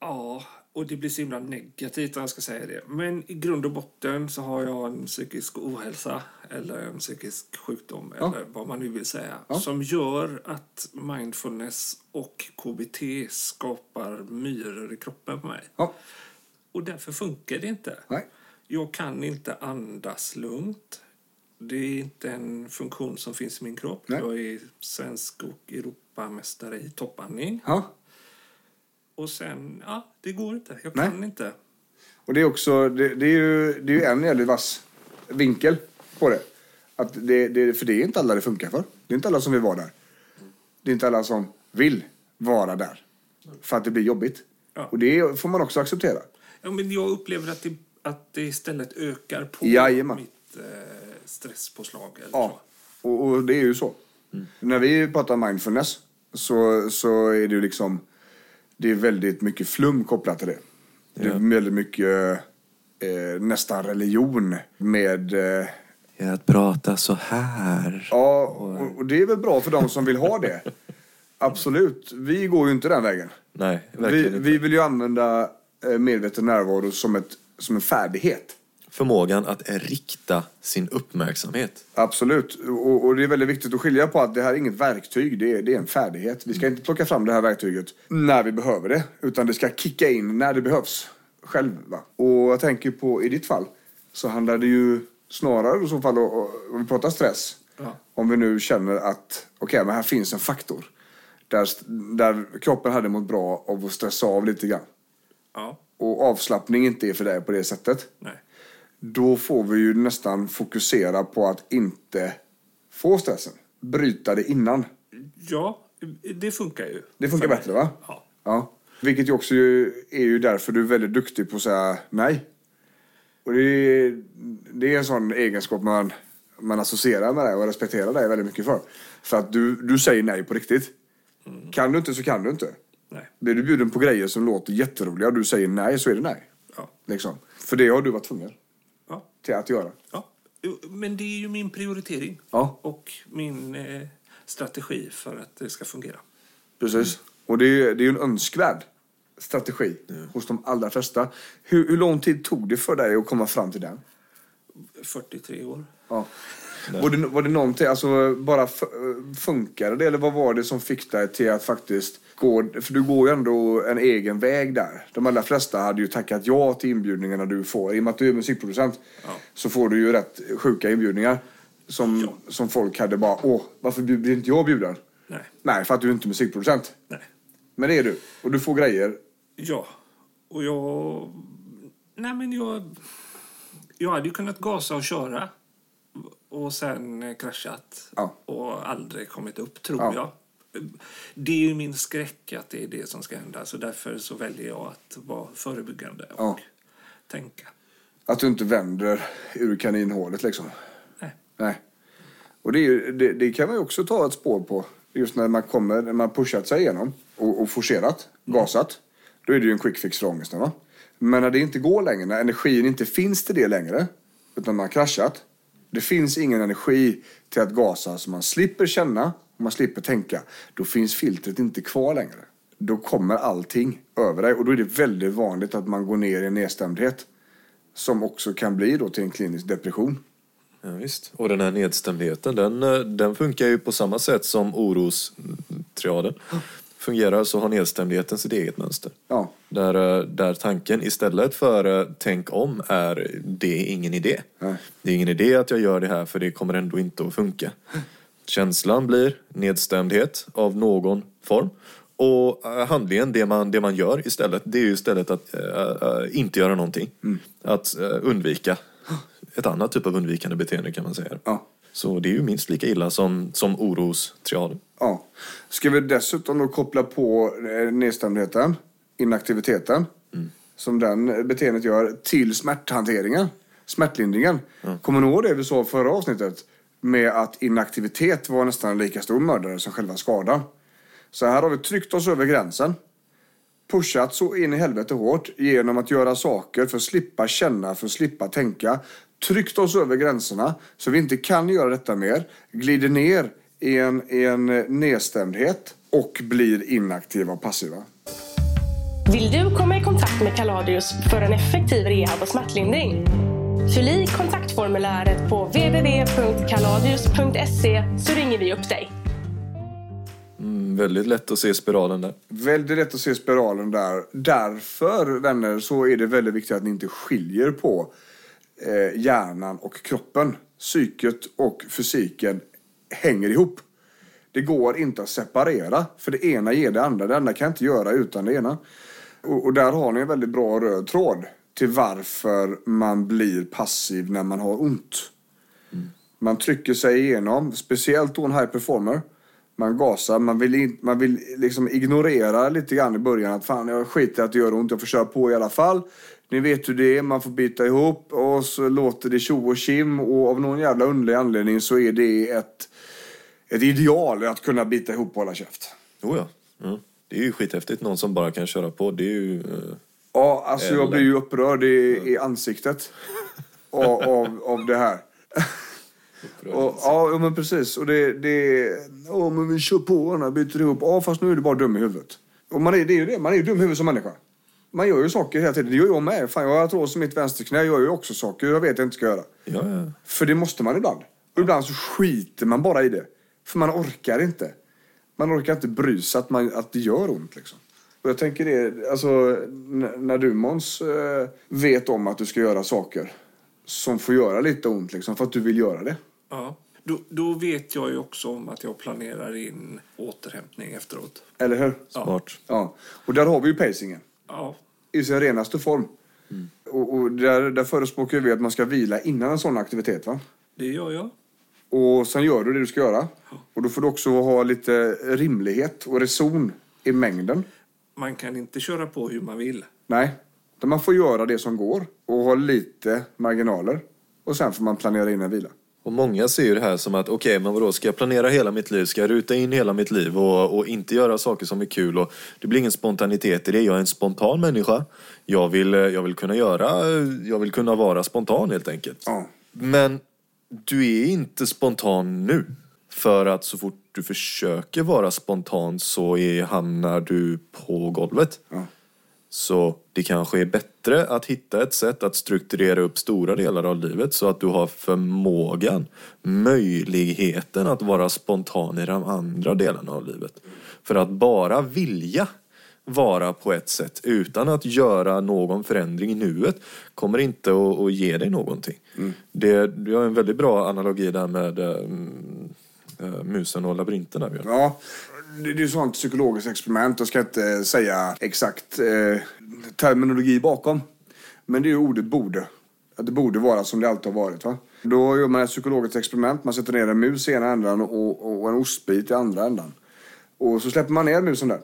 Ja, och det blir så himla negativt om jag ska säga det. Men i grund och botten så har jag en psykisk ohälsa eller en psykisk sjukdom Ja. eller vad man nu vill säga. Ja. Som gör att mindfulness och KBT skapar myror i kroppen på mig. Ja. Och därför funkar det inte. Nej. Jag kan inte andas lugnt. Det är inte en funktion som finns i min kropp. Nej. Jag är svensk och Europamästare i toppandning. Ja. Och sen, ja, det går inte. Jag Nej. kan inte. Och det är också, det, det är ju, det är ju en jävligt vass vinkel på det. Att det, det. För det är inte alla det funkar för. Det är inte alla som vill vara där. Det är inte alla som vill vara där. För att det blir jobbigt. Ja. Och det får man också acceptera. Ja, men jag upplever att det, att det istället ökar på Jajamän. mitt eh, stresspåslag. Eller Ja, och, och det är ju så. När vi pratar mindfulness så, så är det ju liksom det är väldigt mycket flum kopplat till det. Det är väldigt mycket eh, nästan religion med eh, Att prata så här. Ja, och, och det är väl bra för de som vill ha det. Absolut. Vi går ju inte den vägen. Nej, Vi, vi vill ju använda eh, medveten närvaro som, ett, som en färdighet. Förmågan att rikta sin uppmärksamhet. Absolut. Och, och det är väldigt viktigt att skilja på att det här är inget verktyg, det är, det är en färdighet. Vi ska inte plocka fram det här verktyget när vi behöver det, utan det ska kicka in när det behövs. Själv. Va? Och jag tänker på, i ditt fall, så handlar det ju snarare i så fall, om vi pratar stress, Ja. om vi nu känner att, okej, men här finns en faktor. Där, där kroppen hade mått bra av att stressa av lite grann. Ja, Och avslappning inte är för dig på det sättet nej. Då får vi ju nästan fokusera på att inte få stressen. Bryta det innan. Ja, det funkar ju. Det funkar bättre va? Ja. Ja. Vilket ju också är ju därför du är väldigt duktig på att säga nej. Och det är, det är en sån egenskap man, man associerar med dig och respekterar dig väldigt mycket för. För att du, du säger nej på riktigt. Kan du inte så kan du inte. Nej. Blir du bjuden på grejer som låter jätteroliga och du säger nej så är det nej. Ja. Liksom. För det har du varit tvungen. Till att göra. ja. Men det är ju min prioritering. Ja. Och min eh, strategi för att det ska fungera. Precis. Och det är, det är en önskvärd strategi hos de allra flesta. Hur, hur lång tid tog det för dig att komma fram till den? 43 år. Ja. Var det, var det någonting, alltså bara funkade det eller vad var det som fick dig till att faktiskt gå, för du går ju ändå en egen väg där. De allra flesta hade ju tackat ja till inbjudningarna du får. I och med att du är musikproducent så får du ju rätt sjuka inbjudningar. Som, Ja. som folk hade bara, åh, varför blir inte jag bjuden? Nej. Nej, för att du inte är musikproducent. Nej. Men det är du. Och du får grejer. Ja. Och jag... Nej, men jag... Jag hade ju kunnat gasa och köra. Och sen eh, kraschat. Ja. Och aldrig kommit upp, tror Ja. jag. Det är ju min skräck att det är det som ska hända. Så därför så väljer jag att vara förebyggande och Ja. tänka. Att du inte vänder ur kaninhålet liksom. Nej. Nej. Och det, ju, det, det kan man också ta ett spår på. Just när man kommer, när man pushat sig igenom och, och forcerat, gasat. Då är det ju en quick fix för ångesten va. Men när det inte går längre, när energin inte finns till det längre. Utan man har kraschat. Det finns ingen energi till att gasa som man slipper känna och man slipper tänka. Då finns filtret inte kvar längre. Då kommer allting över dig och då är det väldigt vanligt att man går ner i en nedstämdhet. Som också kan bli då till en klinisk depression. Ja, visst. Och den här nedstämdheten, den, eh, den funkar ju på samma sätt som orostriaden fungerar så har nedstämdheten sitt eget mönster. Ja, Där, eh, där tanken istället för eh, tänk om är det är ingen idé. Nej. Det är ingen idé att jag gör det här för det kommer ändå inte att funka. Känslan blir nedstämdhet av någon form. Och eh, handlingen, det man, det man gör istället, det är ju istället att eh, eh, inte göra någonting. Att eh, undvika ett annat typ av undvikande beteende kan man säga. ja. Så det är ju minst lika illa som, som orostriaden. Ja. Ska vi dessutom då koppla på eh, nedstämdheten, inaktiviteten, som den beteendet gör, till smärthanteringen, smärtlindringen. Kommer ni ihåg det vi sa förra avsnittet? Med att inaktivitet var nästan lika stor mördare som själva skadan. Så här har vi tryckt oss över gränsen. Pushat så in i helvete hårt genom att göra saker för att slippa känna, för att slippa tänka. Tryckt oss över gränserna så vi inte kan göra detta mer. Glider ner i en, i en eh, nedstämdhet och blir inaktiva och passiva. Vill du komma i kontakt med Kaladius för en effektiv rehab och smärtlindring? Fyll i kontaktformuläret på www.kaladius.se så ringer vi upp dig. Mm, väldigt lätt att se spiralen där. Väldigt lätt att se spiralen där. Därför, vänner, så är det väldigt viktigt att ni inte skiljer på eh, hjärnan och kroppen. Psyket och fysiken hänger ihop. Det går inte att separera, för det ena ger det andra. Det andra kan inte göra utan det ena. Och, och där har ni en väldigt bra röd tråd till varför man blir passiv när man har ont. Man trycker sig igenom, speciellt då en high performer. Man gasar, man vill, man vill liksom ignorera lite grann i början att fan jag skiter att det gör ont, jag får köra på i alla fall. Ni vet hur det är, man får bita ihop och så låter det tjo och kim och av någon jävla underlig anledning så är det ett, ett ideal att kunna bita ihop och hålla käft. Jo, ja. ja. Det är ju skithäftigt. Någon som bara kan köra på. Det är ju... eh, Ja, alltså jag Eller- blir ju upprörd i, i ansiktet av, av, av det här. Och, ja, men precis. Och det... det ja, men vi kör på när byter ihop. Ja, fast nu är du bara dum i huvudet. Och man är, det är ju det. Man är ju dum i huvudet som människa. Man gör ju saker hela tiden. Det gör jag med. Fan, jag har artros i mitt vänsterknä. Jag gör ju också saker jag vet jag inte ska göra. Ja, ja. För det måste man ibland. Och ibland så skiter man bara i det. För man orkar inte. Man orkar inte bry sig att, man, att det gör ont liksom. Och jag tänker det, alltså när du Måns eh, vet om att du ska göra saker som får göra lite ont liksom för att du vill göra det. Ja. Då, då vet jag ju också om att jag planerar in återhämtning efteråt. Eller hur? Smart. Ja. Och där har vi ju pacingen. Ja. I sin renaste form. Och, och där, där förespråkar vi att man ska vila innan en sån aktivitet va? Det gör jag. Och sen gör du det du ska göra. Och då får du också ha lite rimlighet och reson i mängden. Man kan inte köra på hur man vill. Nej, utan man får göra det som går och ha lite marginaler. Och sen får man planera in en vila. Och många ser ju det här som att okej, men vadå, ska jag planera hela mitt liv? Ska jag ruta in hela mitt liv och, och inte göra saker som är kul? Och det blir ingen spontanitet i det. Jag är en spontan människa. Jag vill, jag vill kunna göra, jag vill kunna vara spontan helt enkelt. Ja. Men du är inte spontan nu. För att så fort du försöker vara spontan så är, hamnar du på golvet. Ja. Så det kanske är bättre att hitta ett sätt att strukturera upp stora delar av livet så att du har förmågan, möjligheten att vara spontan i de andra delarna av livet. För att bara vilja vara på ett sätt utan att göra någon förändring i nuet kommer inte att, att ge dig någonting. Det, du har en väldigt bra analogi där med mm, eh, musen och labyrinterna. Björn. Ja, det det är ett sånt psykologiskt experiment. Jag ska inte säga exakt eh, terminologi bakom. Men det är ju ordet borde. Att det borde vara som det alltid har varit. Va? Då gör man ett psykologiskt experiment. Man sätter ner en mus i ena ändan och, och en ostbit i andra ändan. Och så släpper man ner musen där.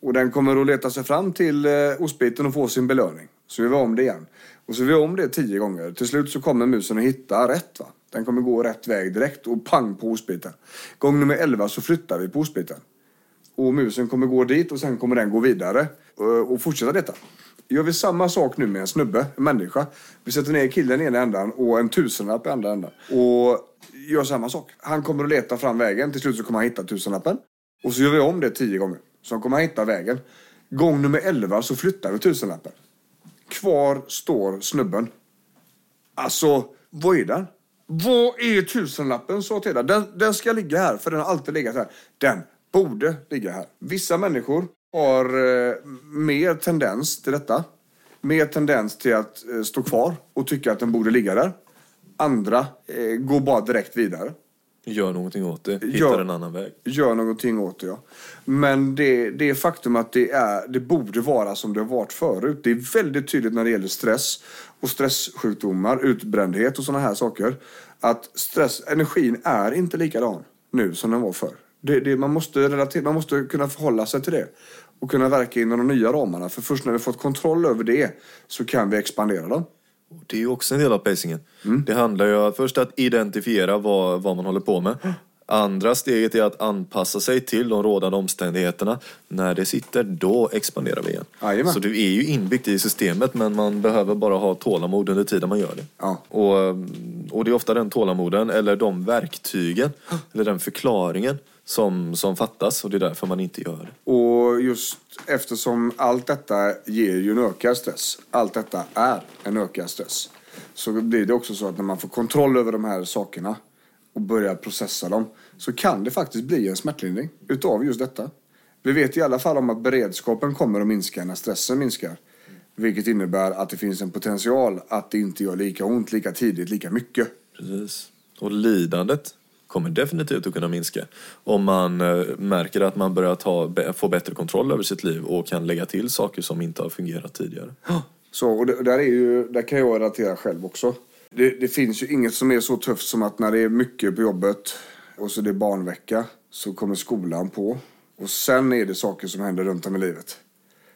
Och den kommer att leta sig fram till eh, ostbiten och få sin belöning. Så gör vi om det igen. Och så gör vi om det tio gånger. Till slut så kommer musen att hitta rätt. Va? Den kommer gå rätt väg direkt och pang på ostbiten. Gång nummer 11 så flyttar vi på ostbiten. Och musen kommer gå dit och sen kommer den gå vidare eh, och fortsätta detta. Gör vi samma sak nu med en snubbe, en människa. Vi sätter ner killen i ena ändan och en tusenlapp i andra ändan. Och gör samma sak. Han kommer att leta fram vägen. Till slut så kommer han hitta tusenlappen. Och så gör vi om det tio gånger. Så han kommer att hitta vägen. Gång nummer 11 så flyttar vi tusenlappen. Kvar står snubben. Alltså, vad är den? Vad är tusenlappen? sa Teda. Den, den ska ligga här, för den har alltid legat här. Den borde ligga här. Vissa människor har eh, mer tendens till detta. Mer tendens till att eh, stå kvar och tycka att den borde ligga där. Andra eh, går bara direkt vidare. Gör någonting åt det, hittar Gör- en annan väg. Gör någonting åt det, ja. Men det, det faktum att det, är, det borde vara som det har varit förut. Det är väldigt tydligt när det gäller stress och stresssjukdomar, utbrändhet och sådana här saker. Att stress, energin är inte likadan nu som den var förr. Det, det, man, måste relatera, man måste kunna förhålla sig till det. Och kunna verka inom de nya ramarna. För först när vi fått kontroll över det så kan vi expandera dem. Det är ju också en del av pacingen. Det handlar ju om först att identifiera vad, vad man håller på med. Andra steget är att anpassa sig till de rådande omständigheterna. När det sitter, då expanderar vi igen. Jajamän. Så det är ju inbyggt i systemet men man behöver bara ha tålamod under tiden man gör det. Ja. Och, och det är ofta den tålamoden eller de verktygen eller den förklaringen som, som fattas och det är därför man inte gör det. Och just eftersom allt detta ger ju en ökad stress. Allt detta är en ökad stress. Så blir det också så att när man får kontroll över de här sakerna och börjar processa dem så kan det faktiskt bli en smärtlindring utav just detta. Vi vet i alla fall om att beredskapen kommer att minska när stressen minskar. Vilket innebär att det finns en potential att det inte gör lika ont lika tidigt, lika mycket. Precis. Och lidandet kommer definitivt att kunna minska om man eh, märker att man börjar ta, få bättre kontroll över sitt liv och kan lägga till saker som inte har fungerat tidigare. Så, och det, där, är ju, där kan jag relatera själv också. Det, det finns ju inget som är så tufft som att när det är mycket på jobbet och så det är barnvecka så kommer skolan på. Och sen är det saker som händer runt om i livet.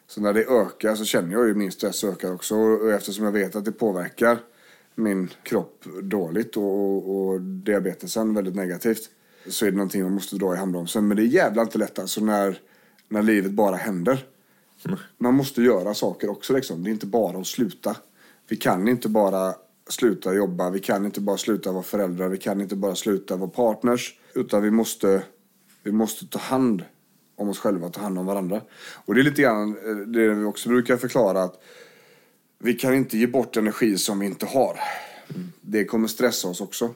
Så när det ökar så känner jag ju min stress ökar också. Och eftersom jag vet att det påverkar min kropp dåligt och, och, och diabetesen väldigt negativt så är det någonting man måste dra i handbromsen. Men det är jävla inte lätt alltså när, när livet bara händer. Man måste göra saker också liksom. Det är inte bara att sluta. Vi kan inte bara sluta jobba, vi kan inte bara sluta vara föräldrar, vi kan inte bara sluta vara partners. Utan vi måste, vi måste ta hand om oss själva, ta hand om varandra. Och det är lite grann eh, det vi också brukar förklara att vi kan inte ge bort energi som vi inte har. Det kommer stressa oss också.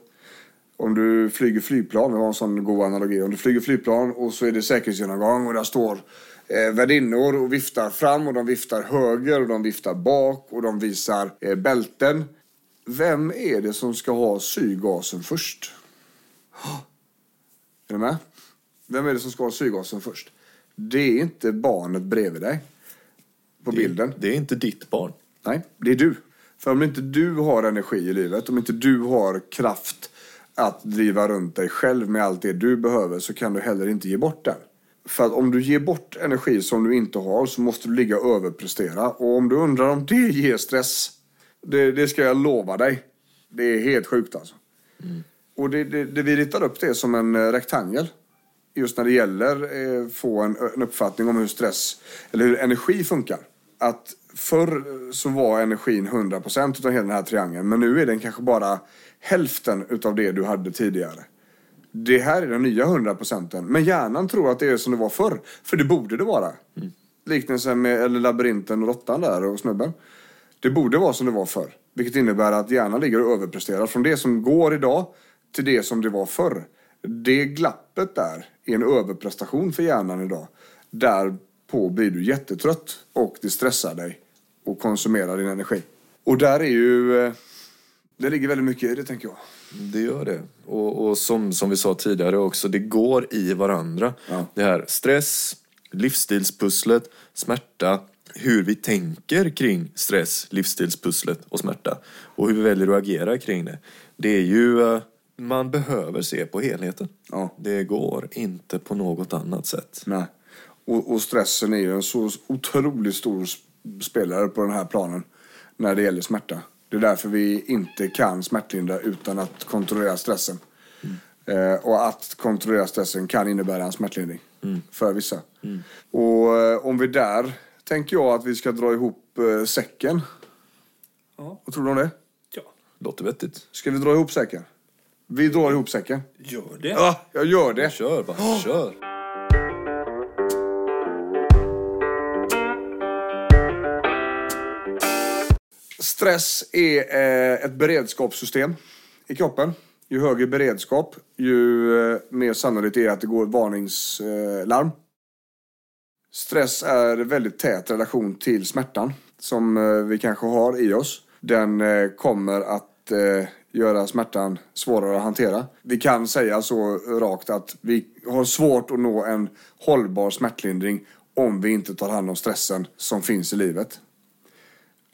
Om du flyger flygplan, vi har en sån god analogi. Om du flyger flygplan och så är det säkerhetsgenomgång och där står eh, värdinnor och viftar fram och de viftar höger och de viftar bak och de visar eh, bälten. Vem är det som ska ha syrgasen först? Är du med? Vem är det som ska ha syrgasen först? Det är inte barnet bredvid dig på bilden. Det är inte ditt barn. Nej, det är du. För om inte du har energi i livet, om inte du har kraft att driva runt dig själv med allt det du behöver så kan du heller inte ge bort den. För att om du ger bort energi som du inte har så måste du ligga och överprestera. Och om du undrar om det ger stress, det, det ska jag lova dig. Det är helt sjukt alltså. Och det, det, det, vi ritar upp det som en eh, rektangel. Just när det gäller eh, få en, en uppfattning om hur stress, eller hur energi funkar. Att förr så var energin 100% utav hela den här triangeln. Men nu är den kanske bara hälften utav det du hade tidigare. Det här är den nya 100%. Men hjärnan tror att det är som det var förr. För det borde det vara. liknelsen med eller labyrinten och råttan där och snubben. Det borde vara som det var förr. Vilket innebär att hjärnan ligger och överpresterar från det som går idag till det som det var förr. Det glappet där är en överprestation för hjärnan idag. Därpå blir du jättetrött och det stressar dig och konsumerar din energi. Och där är ju... eh, Det ligger väldigt mycket i det tänker jag. Det gör det. Och, och som, som vi sa tidigare också, det går i varandra. Ja. Det här stress, livsstilspusslet, smärta, hur vi tänker kring stress, livsstilspusslet och smärta. Och hur vi väljer att agera kring det. Det är ju, eh, man behöver se på helheten. Ja. Det går inte på något annat sätt. Nej. Och, och stressen är ju en så otroligt stor spelare på den här planen när det gäller smärta. Det är därför vi inte kan smärtlindra utan att kontrollera stressen. Eh, och att kontrollera stressen kan innebära en smärtlindring för vissa. Och eh, om vi där tänker jag att vi ska dra ihop eh, säcken. Ja. Vad tror du om det? ja. Låter vettigt. Ska vi dra ihop säcken? Vi drar ihop säcken. Gör det. Ja, jag gör det. Kör bara, kör. Stress är eh, ett beredskapssystem i kroppen. Ju högre beredskap, ju eh, mer sannolikt är det att det går ett varningslarm. Stress är väldigt tät relation till smärtan som eh, vi kanske har i oss. Den eh, kommer att eh, göra smärtan svårare att hantera. Vi kan säga så rakt att vi har svårt att nå en hållbar smärtlindring om vi inte tar hand om stressen som finns i livet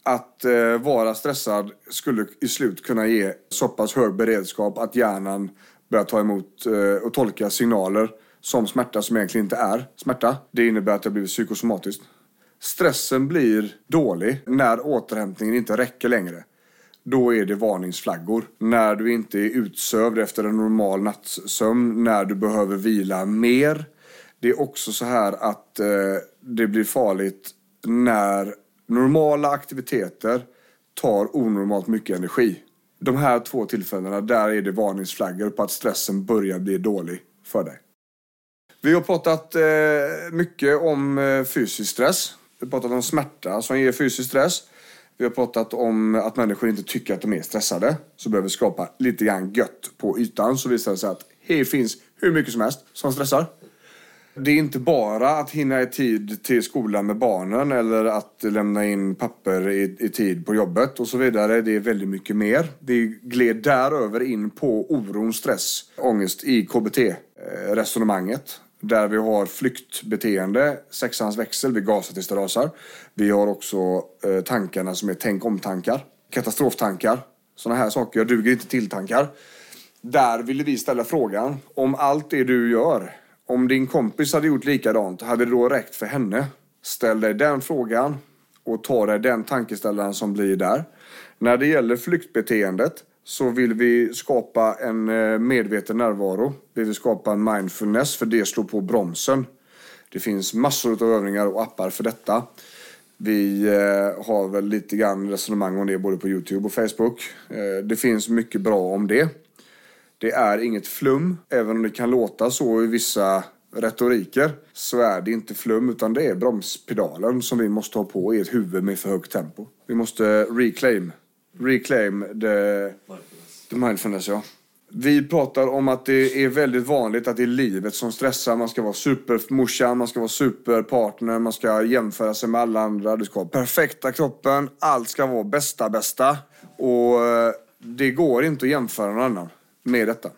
att eh, vara stressad skulle i slut kunna ge så pass hög beredskap att hjärnan börjar ta emot eh, och tolka signaler som smärta som egentligen inte är smärta. Det innebär att det blir psykosomatiskt. Stressen blir dålig när återhämtningen inte räcker längre. Då är det varningsflaggor. När du inte är utsövd efter en normal nattsömn, när du behöver vila mer. Det är också så här att eh, det blir farligt när normala aktiviteter tar onormalt mycket energi. De här två tillfällena, där är det varningsflaggor på att stressen börjar bli dålig för dig. Vi har pratat eh, mycket om eh, fysisk stress. Vi har pratat om smärta som ger fysisk stress. Vi har pratat om att människor inte tycker att de är stressade. Så behöver vi skapa lite grann gött på ytan så visar det sig att här finns hur mycket som helst som stressar. Det är inte bara att hinna i tid till skolan med barnen eller att lämna in papper i, i tid på jobbet och så vidare. Det är väldigt mycket mer. Det gled däröver in på oron, stress, ångest i KBT-resonemanget. Där vi har flyktbeteende, sexans växel, vi gasar tills det rasar. Vi har också eh, tankarna som är tänk om-tankar, katastroftankar. Sådana här saker, jag duger inte till-tankar. Där ville vi ställa frågan, om allt det du gör, om din kompis hade gjort likadant, hade det då räckt för henne? Ställ dig den frågan och ta dig den tankeställaren som blir där. När det gäller flyktbeteendet så vill vi skapa en eh, medveten närvaro. Vi vill skapa en mindfulness för det slår på bromsen. Det finns massor av övningar och appar för detta. Vi eh, har väl lite grann resonemang om det både på Youtube och Facebook. Eh, det finns mycket bra om det. Det är inget flum, även om det kan låta så i vissa retoriker. Så är det inte flum, utan det är bromspedalen som vi måste ha på i ett huvud med för högt tempo. Vi måste reclaim, reclaim the, the mindfulness. Ja. Vi pratar om att det är väldigt vanligt att det är livet som stressar. Man ska vara supermorsan, man ska vara superpartner, man ska jämföra sig med alla andra. Du ska ha perfekta kroppen, allt ska vara bästa bästa. Och eh, det går inte att jämföra någon annan med detta.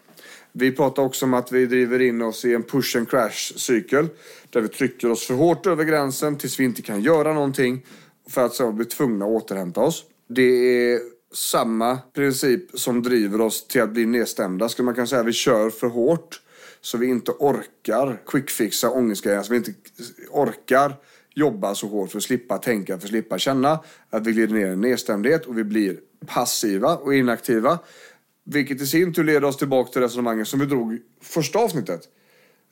Vi pratar också om att vi driver in oss i en push and crash cykel. Där vi trycker oss för hårt över gränsen tills vi inte kan göra någonting. För att sedan bli tvungna att återhämta oss. Det är samma princip som driver oss till att bli nedstämda. Skulle man kunna säga vi kör för hårt. Så vi inte orkar quickfixa ångestgrejerna. Så vi inte orkar jobba så hårt för att slippa tänka, för att slippa känna. Att vi glider ner i nedstämdhet och vi blir passiva och inaktiva. Vilket i sin tur leder oss tillbaka till resonemanget som vi drog första avsnittet.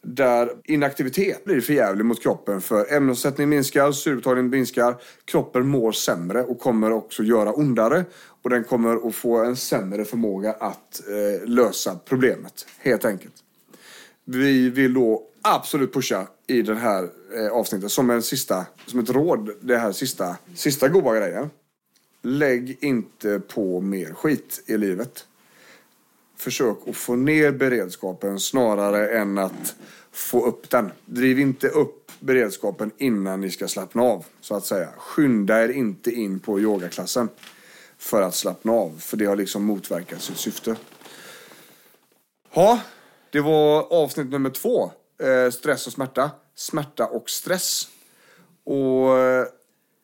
Där inaktivitet blir förjävlig mot kroppen för ämnesomsättning minskar, syreupptagning minskar, kroppen mår sämre och kommer också göra ondare. Och den kommer att få en sämre förmåga att eh, lösa problemet, helt enkelt. Vi vill då absolut pusha i det här eh, avsnittet som en sista, som ett råd, det här sista, sista goda grejen. Lägg inte på mer skit i livet. Försök att få ner beredskapen snarare än att få upp den. Driv inte upp beredskapen innan ni ska slappna av, så att säga. Skynda er inte in på yogaklassen för att slappna av, för det har liksom motverkat sitt syfte. Ja, det var avsnitt nummer två. Eh, stress och smärta. Smärta och stress. Och eh,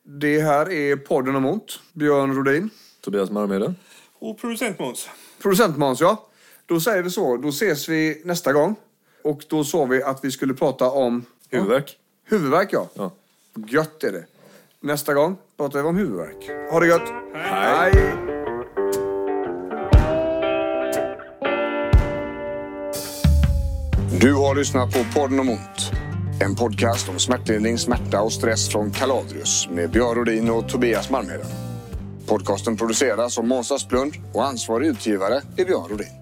det här är podden om ont. Björn Rodin. Tobias Marmede. Och producent Måns. Producent Måns, ja. Då säger vi så. Då ses vi nästa gång. Och då sa vi att vi skulle prata om... Huvudvärk. Huvudvärk, ja. Ja. Gött är det. Nästa gång pratar vi om huvudvärk. Ha det gött. Hej. Hej. Du har lyssnat på podden om ont. En podcast om smärtlindring, smärta och stress från Kaladrius med Björn Rodin och Tobias Malmheden. Podcasten produceras av Måns Asplund och ansvarig utgivare är Björn Rodin.